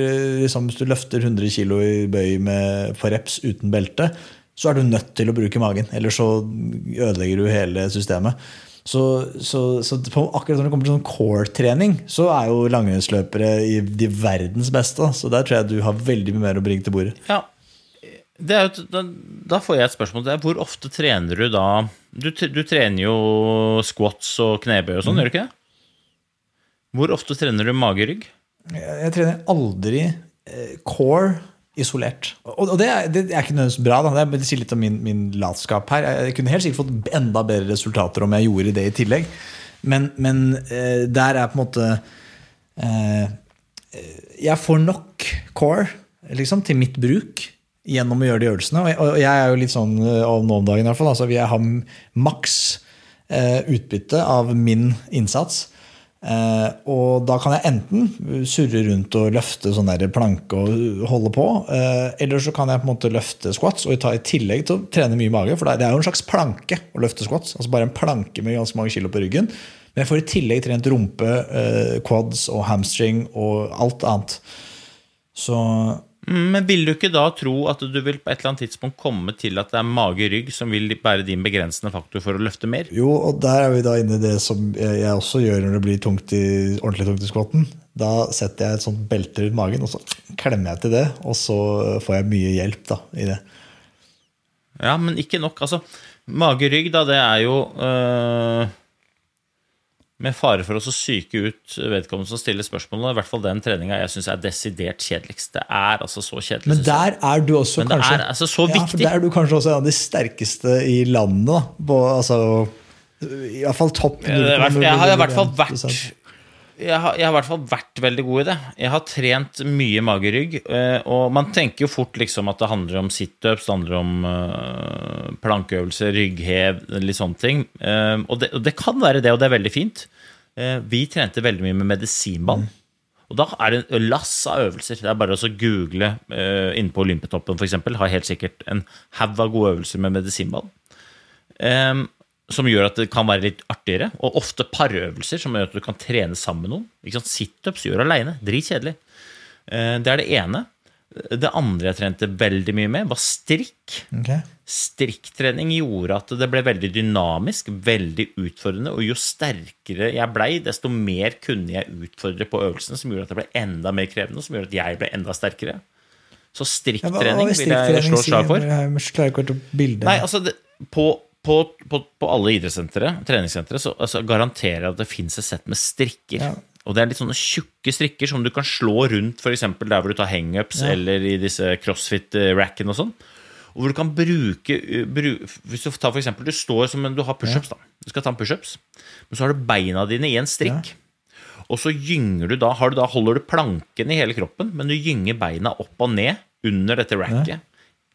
Speaker 2: liksom, hvis du løfter, 100 kg i bøy med, på reps uten belte, så er du nødt til å bruke magen. Eller så ødelegger du hele systemet. Så, så, så på, akkurat når det kommer til sånn core-trening, så er jo langrennsløpere de verdens beste. Så der tror jeg du har veldig mye mer å bringe til bordet.
Speaker 3: Ja, jo, da, da, får jeg et spørsmål. Det er, hvor ofte trener du da Du, du trener jo squats og knebøy og sånn, mm. gjør du ikke det? Hvor ofte trener du mage-rygg?
Speaker 2: Jeg, jeg, trener aldri eh, core isolert. Og det er, det er ikke nødvendigvis bra. Da. Det sier litt om min, min, latskap her. Jeg kunne helt sikkert fått enda bedre resultater om jeg gjorde det i tillegg. Men, men eh, der er på en måte eh, Jeg får nok core liksom, til mitt bruk gjennom å gjøre de øvelsene. Og jeg, er jo litt sånn og nå om dagen i hvert fall. Altså, jeg har maks eh, utbytte av min innsats Eh, og da kan jeg enten surre rundt og løfte sånn der planke og holde på. Eh, eller så kan jeg på en måte løfte squats og ta i tillegg til å trene mye mage. For det er jo en slags planke å løfte squats. Altså bare en planke med ganske mange kilo på ryggen. Men jeg får i tillegg trent rumpe, eh, quads og hamstring og alt annet. Så
Speaker 3: men vil du ikke da tro at du vil på et eller annet tidspunkt komme til at det er mage-rygg som vil være din begrensende faktor for å løfte mer?
Speaker 2: Jo, og der er vi da inne i det som jeg også gjør når det blir tungt i, ordentlig tungt i skvatten. Da setter jeg et sånt belte rundt magen, og så klemmer jeg til det. Og så får jeg mye hjelp da, i det.
Speaker 3: Ja, men ikke nok. Altså, mage-rygg, da, det er jo øh med fare for å syke ut vedkommende som stiller spørsmålene. I hvert fall den treninga jeg syns er desidert kjedeligst. Det er altså så kjedelig.
Speaker 2: Men der er du også
Speaker 3: Men
Speaker 2: kanskje
Speaker 3: er altså.
Speaker 2: Ja, der er du kanskje også en av de sterkeste i landet. På, altså, I hvert fall topp.
Speaker 3: Ja, jeg har i hvert fall vært jeg har, jeg har, i hvert fall vært veldig god i det. Jeg har trent mye magerygg. Eh, og man tenker jo fort liksom at det handler om situps, det handler om uh, plankeøvelser, rygghev, litt sånne ting. Uh, og, det, og, det, kan være det, og det er veldig fint. Vi trente veldig mye med medisinball. Og da er det en lass av øvelser. Det er bare å google inne på Olympiatoppen f.eks. Har helt sikkert en haug av gode øvelser med medisinball. Som gjør at det kan være litt artigere. Og ofte parøvelser som gjør at du kan trene sammen med noen. Situps gjør aleine. Dritkjedelig. Eh, det er det ene. Det andre jeg trente veldig mye med, var strikk. Okay. Strikktrening gjorde at det ble veldig dynamisk, veldig utfordrende. Og jo sterkere jeg blei, desto mer kunne jeg utfordre på øvelsene, som gjorde at det ble enda mer krevende, og som gjorde at jeg ble enda sterkere. Så strikktrening vil jeg slå slag for. Nei, altså, det, på på, på, på, alle idrettssentre, treningssentre, så altså, garanterer jeg at det fins et sett med strikker. Ja. Og det er litt sånne tjukke strikker som du kan slå rundt f.eks. der hvor du tar hangups ja. eller i disse crossfit-rackene og sånn. Og hvor du kan bruke bru, Hvis du tar for eksempel, du står som en, du har pushups, ja. da. Du skal ta en pushups, men så har du beina dine i en strikk. Og så gynger du da, du da holder du planken i hele kroppen, men du gynger beina opp og ned under dette racket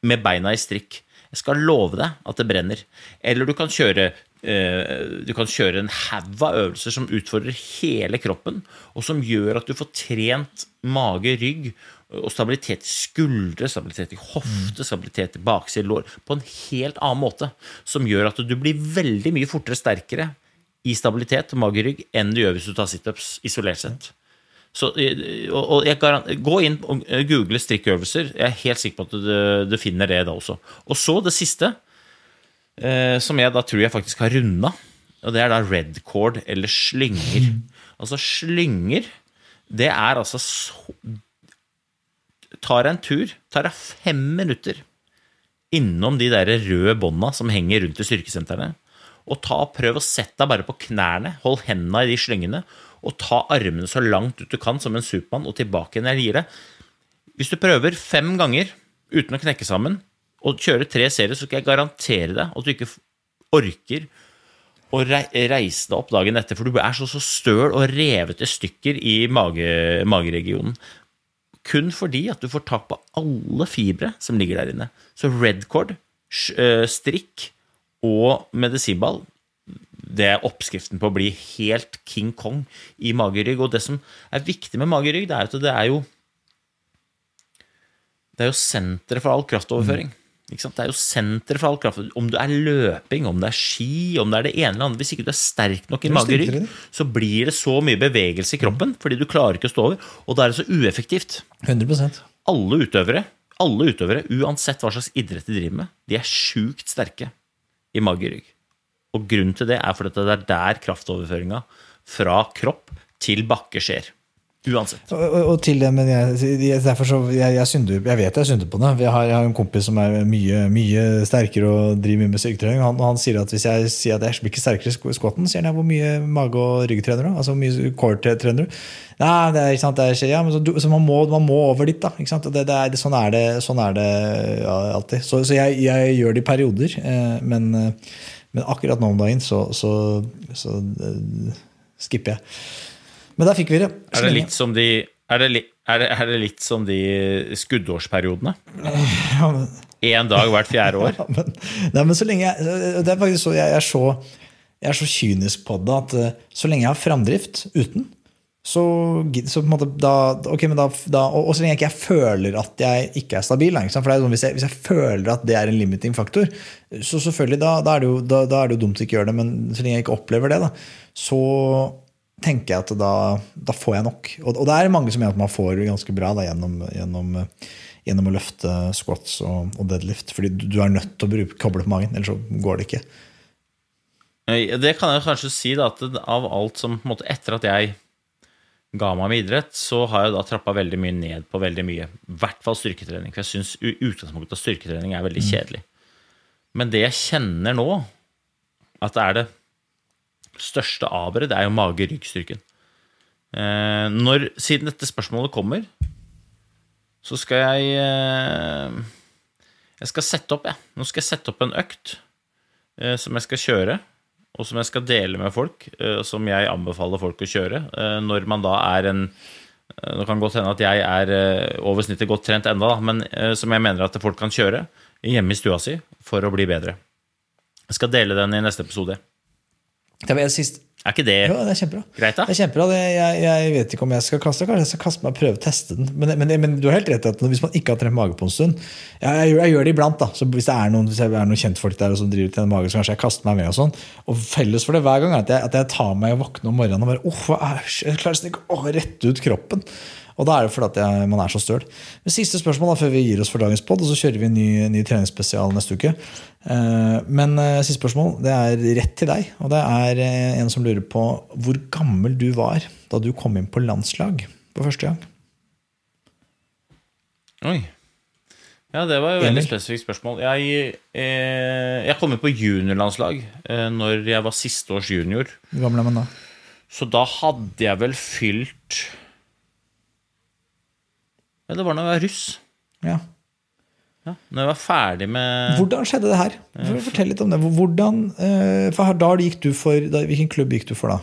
Speaker 3: med beina i strikk. Jeg skal love deg at det brenner. Eller du kan kjøre, eh, du kan kjøre en haug av øvelser som utfordrer hele kroppen, og som gjør at du får trent mage, rygg og stabilitet i skuldre, stabilitet i hofte, stabilitet i bakside lår på en helt annen måte. Som gjør at du blir veldig mye fortere sterkere i stabilitet mage, rygg enn du gjør hvis du tar situps isolert sett. Så, eh, og jeg Gå inn og eh, google strikkøvelser. Jeg er helt sikker på at du, du finner det da også. Og så det siste, eh, som jeg da tror jeg faktisk har runda, og det er da red cord eller slynger. Altså slynger, det er altså så Tar deg en tur, tar deg fem minutter innom de der røde bånda som henger rundt i styrkesentrene, og ta, prøv å sette deg bare på knærne, hold hendene i de slyngene, og ta armene så langt ut du kan som en Supermann, og tilbake igjen jeg gir det. Hvis du prøver fem ganger uten å knekke sammen, og kjøre tre serier, så skal jeg garantere deg at du ikke orker å reise deg opp dagen etter, for du er så, så støl og revet i stykker i mage, mageregionen. Kun fordi at du får tak på alle fibre som ligger der inne. Så redcord, eh, strikk og medisinball det er oppskriften på å bli helt King Kong i magerygg. Og det som er viktig med magerygg, det er at det er jo Det er jo senteret for all kraftoverføring. Ikke sant? Det er jo senteret for all kraft. Om det er løping, om det er ski, om det er det ene eller andre Hvis ikke du er sterk nok i
Speaker 2: er
Speaker 3: magerygg, så blir det så mye bevegelse i kroppen fordi du klarer ikke å stå over. Og da er det så ueffektivt.
Speaker 2: 100%
Speaker 3: Alle utøvere, alle utøvere, uansett hva slags idrett de driver med, de er sjukt sterke i magerygg. Og grunnen til det er fordi det er der kraftoverføringa fra kropp til bakke skjer. Uansett.
Speaker 2: Og, og, og til det, men jeg, derfor så, jeg, jeg, synder, jeg vet jeg synder på det. Jeg har, jeg har en kompis som er mye, mye sterkere og driver mye med styrketrening. Han, han sier at hvis jeg sier at jeg blir ikke sterkere i squatten, sier han hvor mye mage- og ryggtrener du? Altså hvor mye core-trener du? Nei, det er ikke sant, det skjer, ja, men så, du- så man, må, man må over dit, da. Ikke sant? Det, det er, sånn er det, sånn er det ja, alltid. Så, så jeg, jeg gjør det i perioder, eh, men, eh, men akkurat nå om dagen så, så, så eh, skipper jeg. Men der fikk vi det.
Speaker 3: Er det litt som de er det, er det, er det litt som de skuddårsperiodene?
Speaker 2: Ja,
Speaker 3: Én dag hvert fjerde år?
Speaker 2: Ja, men, nei, men så lenge jeg, det er faktisk så jeg, er så jeg er så kynisk på det at eh, så lenge jeg har framdrift uten, så, så på en måte da, ok, men da, da og, og så lenge jeg ikke føler at jeg ikke er stabil. Ikke? For sånn, hvis, jeg, hvis jeg føler at det er en limiting faktor, så selvfølgelig da, er det jo, da, er det jo dumt å ikke gjøre det. Men så lenge jeg ikke opplever det, så tenker jeg at da, får jeg nok. Og, og det er mange som mener at man får ganske bra gjennom, gjennom, gjennom å løfte squats og, og deadlift. Fordi du, du er nødt til å bruke, koble på magen, ellers så går det ikke.
Speaker 3: Det kan jeg kanskje si, da, at av alt som på en måte, Etter at jeg ga meg med idrett, så har jeg da trappa veldig mye ned på veldig mye. I hvert fall styrketrening. For jeg syns utgangspunktet av styrketrening er veldig kjedelig. Men det jeg kjenner nå, at det er det største aberet, det er jo mage-ryggstyrken. Eh, når, siden dette spørsmålet kommer, så skal jeg eh, Jeg skal sette opp, jeg. Nå skal jeg sette opp en økt eh, som jeg skal kjøre, og som jeg skal dele med folk, eh, som jeg anbefaler folk å kjøre. Eh, når man da er en eh, Det kan godt hende at jeg er over snittet godt trent enda, men som jeg mener at folk kan kjøre hjemme i stua si for å bli bedre. Jeg skal dele den i neste episode.
Speaker 2: Det var en sist.
Speaker 3: Er ikke det
Speaker 2: jo, det er kjempebra.
Speaker 3: greit, da?
Speaker 2: Det er kjempebra. Det, jeg, jeg vet ikke om jeg skal kaste Kanskje jeg skal kaste meg og prøve å teste den. Men, men, men du har helt rett i at hvis man ikke har trent mage på en stund Jeg, jeg, jeg gjør det iblant. da Så Hvis det er noen, hvis det er noen kjentfolk der som driver til mage, så kanskje jeg kaster meg med. Og sånn Og felles for det hver gang er at jeg, at tar meg og våkner om morgenen og bare er Jeg klarer ikke å rette ut kroppen. Og da er det fordi jeg, man er så støl. Siste spørsmål da, før vi gir oss for dagens pod, og så kjører vi en ny, ny treningsspesial neste uke. Eh, men eh, siste spørsmål det er rett til deg. Og det er eh, en som lurer på hvor gammel du var da du kom inn på landslag for første gang.
Speaker 3: Oi. Ja, det var jo et veldig spesifikt spørsmål. Jeg, eh, jeg kom inn på juniorlandslag eh, når jeg var siste års junior.
Speaker 2: Hvor gammel er man da?
Speaker 3: Så da hadde jeg vel fylt Ja, det var når jeg var russ.
Speaker 2: Ja.
Speaker 3: Ja, når jeg var ferdig med
Speaker 2: Hvordan skjedde det her? Fortell litt om det. Hvordan, eh, for da gikk du for, da, Hvilken klubb gikk du for da?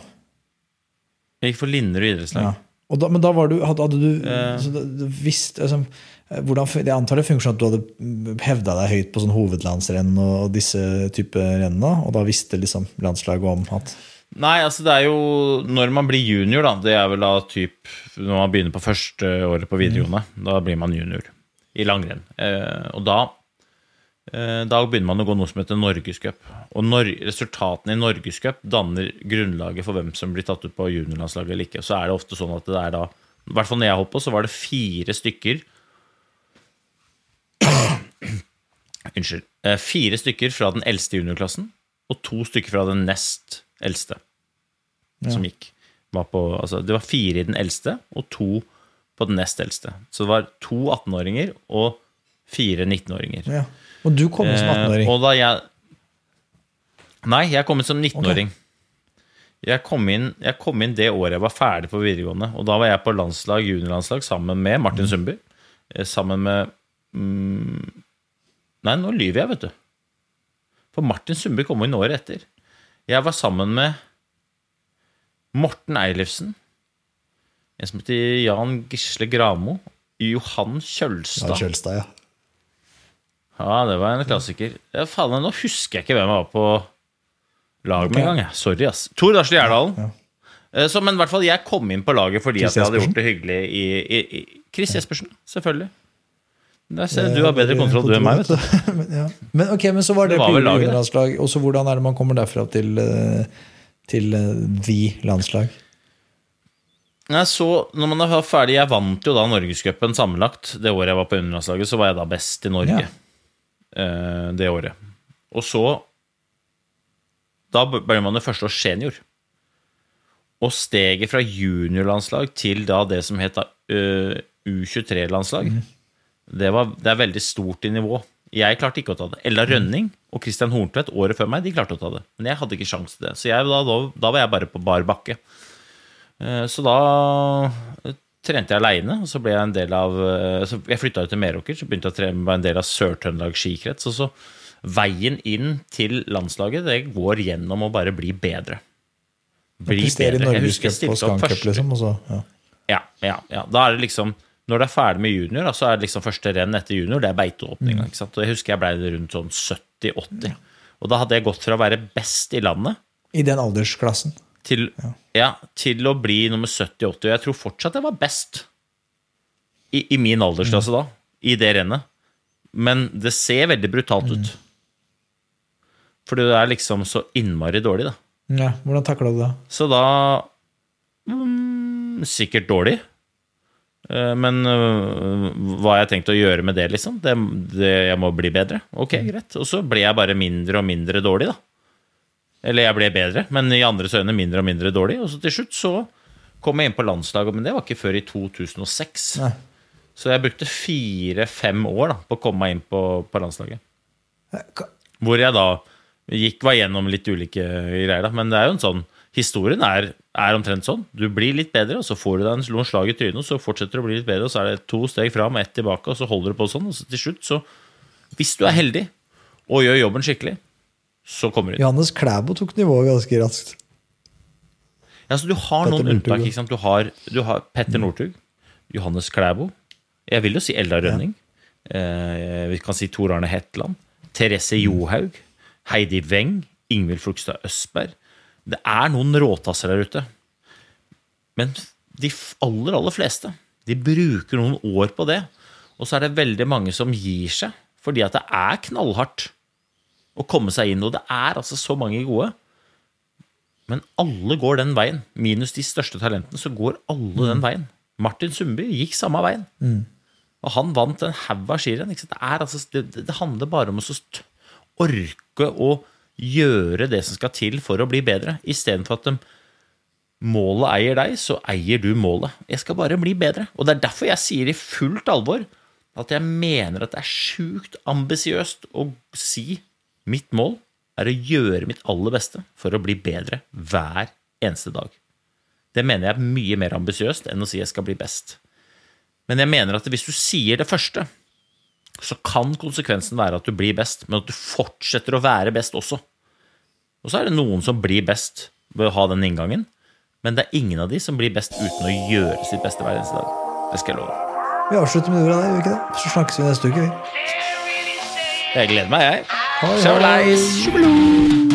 Speaker 3: Jeg gikk for Linderud idrettslag.
Speaker 2: Ja. Og da, men da var du, hadde, hadde du
Speaker 3: Eh.
Speaker 2: så du visst, altså, eh, hvordan, Jeg antar det funker sånn at du hadde hevda deg høyt på sånn hovedlandsrenn og disse type renn, og da visste liksom landslaget om at
Speaker 3: Nei, altså det er jo Når man blir junior, da, det er vel da typ Når man begynner på første året på videregående, da blir man junior i langrenn. Eh, og da eh, Da begynner man å gå noe som heter Norgescup. Og når, resultatene i Norgescup danner grunnlaget for hvem som blir tatt ut på juniorlandslaget eller ikke. Så er det ofte sånn at det er da I hvert fall når jeg på, så var det fire stykker Unnskyld. Eh, fire stykker fra den eldste juniorklassen og to stykker fra den nest eldste som gikk. Var på, altså, det var fire i den eldste og to på den nest eldste. Så det var to 18-åringer og fire 19-åringer.
Speaker 2: ja. Og du kom som
Speaker 3: Eh,
Speaker 2: 18-åring.
Speaker 3: og da jeg Nei, jeg kom inn som 19-åring. Jeg, kom inn- jeg kom inn det året jeg var ferdig på videregående. Og da var jeg på landslag, juniorlandslag sammen med Martin Sundby. eh, Sammen med mm, Nei, nå lyver jeg, vet du. For Martin Sundby kom inn året etter. Jeg var sammen med Morten Eilifsen. En som heter Jan Gisle Gramo. Johan
Speaker 2: Ja,
Speaker 3: Kjølstad.
Speaker 2: Kjølstad, ja.
Speaker 3: Ja, det var en klassiker. Ja, faen, nå husker jeg ikke hvem jeg var på lag med en gang. Sorry, ass. Tor Dasle Gjerdalen. Ja, Så, men i hvert fall, jeg kom inn på laget fordi at jeg hadde gjort det hyggelig i, i, i Chris Jespersen, selvfølgelig. Der ser du, har bedre kontroll du enn meg, vet du.
Speaker 2: men, ja. men ok, men så var det,
Speaker 3: Det var
Speaker 2: på
Speaker 3: laget,
Speaker 2: juniorlandslag. Og så hvordan er det man kommer derfra til, eh, til vi the landslag?
Speaker 3: Nei, så når man er ferdig Jeg vant jo da Norgescupen sammenlagt. Det året jeg var på underlandslaget, så var jeg da best i Norge.
Speaker 2: Ja.
Speaker 3: Uh, det året. Og så Da ble man jo første år senior. Og steget fra juniorlandslag til da det som het da, eh, U23-landslag, det, det er veldig stort i nivå. Jeg klarte ikke å ta det. Ella Rønning og Christian Horntvedt året før meg de klarte å ta det. Men jeg hadde ikke sjanse til det. Så jeg, da, da, da var jeg bare på bar bakke. Eh, Så da eh, trente jeg aleine, og så ble jeg en del av eh, så Jeg flytta til Meråker, så begynte jeg å trene med en del av Sør-Trøndelag skikrets. Og så veien inn til landslaget, det går gjennom å bare bli bedre. Bli
Speaker 2: Prestere i.
Speaker 3: Jeg
Speaker 2: Norgescup og
Speaker 3: først.
Speaker 2: liksom. Ja.
Speaker 3: ja, ja, ja. Da er det liksom Når det er ferdig med junior, så er det liksom første renn etter junior, det er beiteåpninga.
Speaker 2: Mm.
Speaker 3: Og jeg husker jeg ble rundt sånn 70-80. Og da hadde jeg gått fra å være best i landet
Speaker 2: I den aldersklassen.
Speaker 3: til, ja, til å bli nummer 70-80. Og jeg tror fortsatt jeg var best i, i min aldersklasse da, i det rennet. Men det ser veldig brutalt ut. Fordi det er liksom så innmari dårlig, da.
Speaker 2: Ja, hvordan takla du det?
Speaker 3: Så da mm, Sikkert dårlig. Eh, Men øh, hva har jeg tenkt å gjøre med det, liksom? Det, det, jeg må bli bedre. Ok, greit. Og så ble jeg bare mindre og mindre dårlig, da. Eller jeg ble bedre, men i andres øyne mindre og mindre dårlig. Og så til slutt så kom jeg inn på landslaget, men det var ikke før i 2006.
Speaker 2: Nei.
Speaker 3: Så jeg brukte fire-fem år da, på å komme meg inn på, på landslaget.
Speaker 2: Eh,
Speaker 3: Hvor jeg da gikk, var gjennom litt ulike greier. Da. Men det er jo en sånn Historien er, er omtrent sånn. Du blir litt bedre, og så får du deg en noen slag i trynet, og så fortsetter du å bli litt bedre, og så er det to steg fram og ett tilbake, og så holder du på sånn, og så til slutt, så Hvis du er heldig og gjør jobben skikkelig, så kommer du inn.
Speaker 2: Johannes Klæbo tok nivået ganske raskt.
Speaker 3: Ja, så du har
Speaker 2: Petter
Speaker 3: noen unntak. ikke sant? Du har, du har Petter Northug, Johannes Klæbo, jeg vil jo si Eldar Rønning, eh, vi kan si Tor Arne Hetland, Therese Johaug, Heidi Weng, Ingvild Flugstad Østberg. Det er noen råtasser der ute. Men de aller, aller fleste, de bruker noen år på det. Og så er det veldig mange som gir seg, fordi at det er knallhardt å komme seg inn. Og det er altså så mange gode. Men alle går den veien. Minus de største talentene, så går alle den veien. Martin Sundby gikk samme veien. Og han vant en haug av skirenn. Det, altså, det, det handler bare om å orke å gjøre det som skal til for å bli bedre, istedenfor at de, målet eier deg, så eier du målet. Jeg skal bare bli bedre. Og det er derfor jeg sier i fullt alvor at jeg mener at det er sjukt ambisiøst å si mitt mål er å gjøre mitt aller beste for å bli bedre hver eneste dag. Det mener jeg er mye mer ambisiøst enn å si jeg skal bli best. Men jeg mener at hvis du sier det første, så kan konsekvensen være at du blir best, men at du fortsetter å være best også. Og så er det noen som blir best ved å ha den inngangen, men det er ingen av de som blir best uten å gjøre sitt beste hver eneste dag. Det skal jeg love.
Speaker 2: Vi avslutter med ordene, gjør vi ikke det? Så snakkes vi neste uke. vi.
Speaker 3: Jeg gleder meg, jeg.
Speaker 2: Hoi,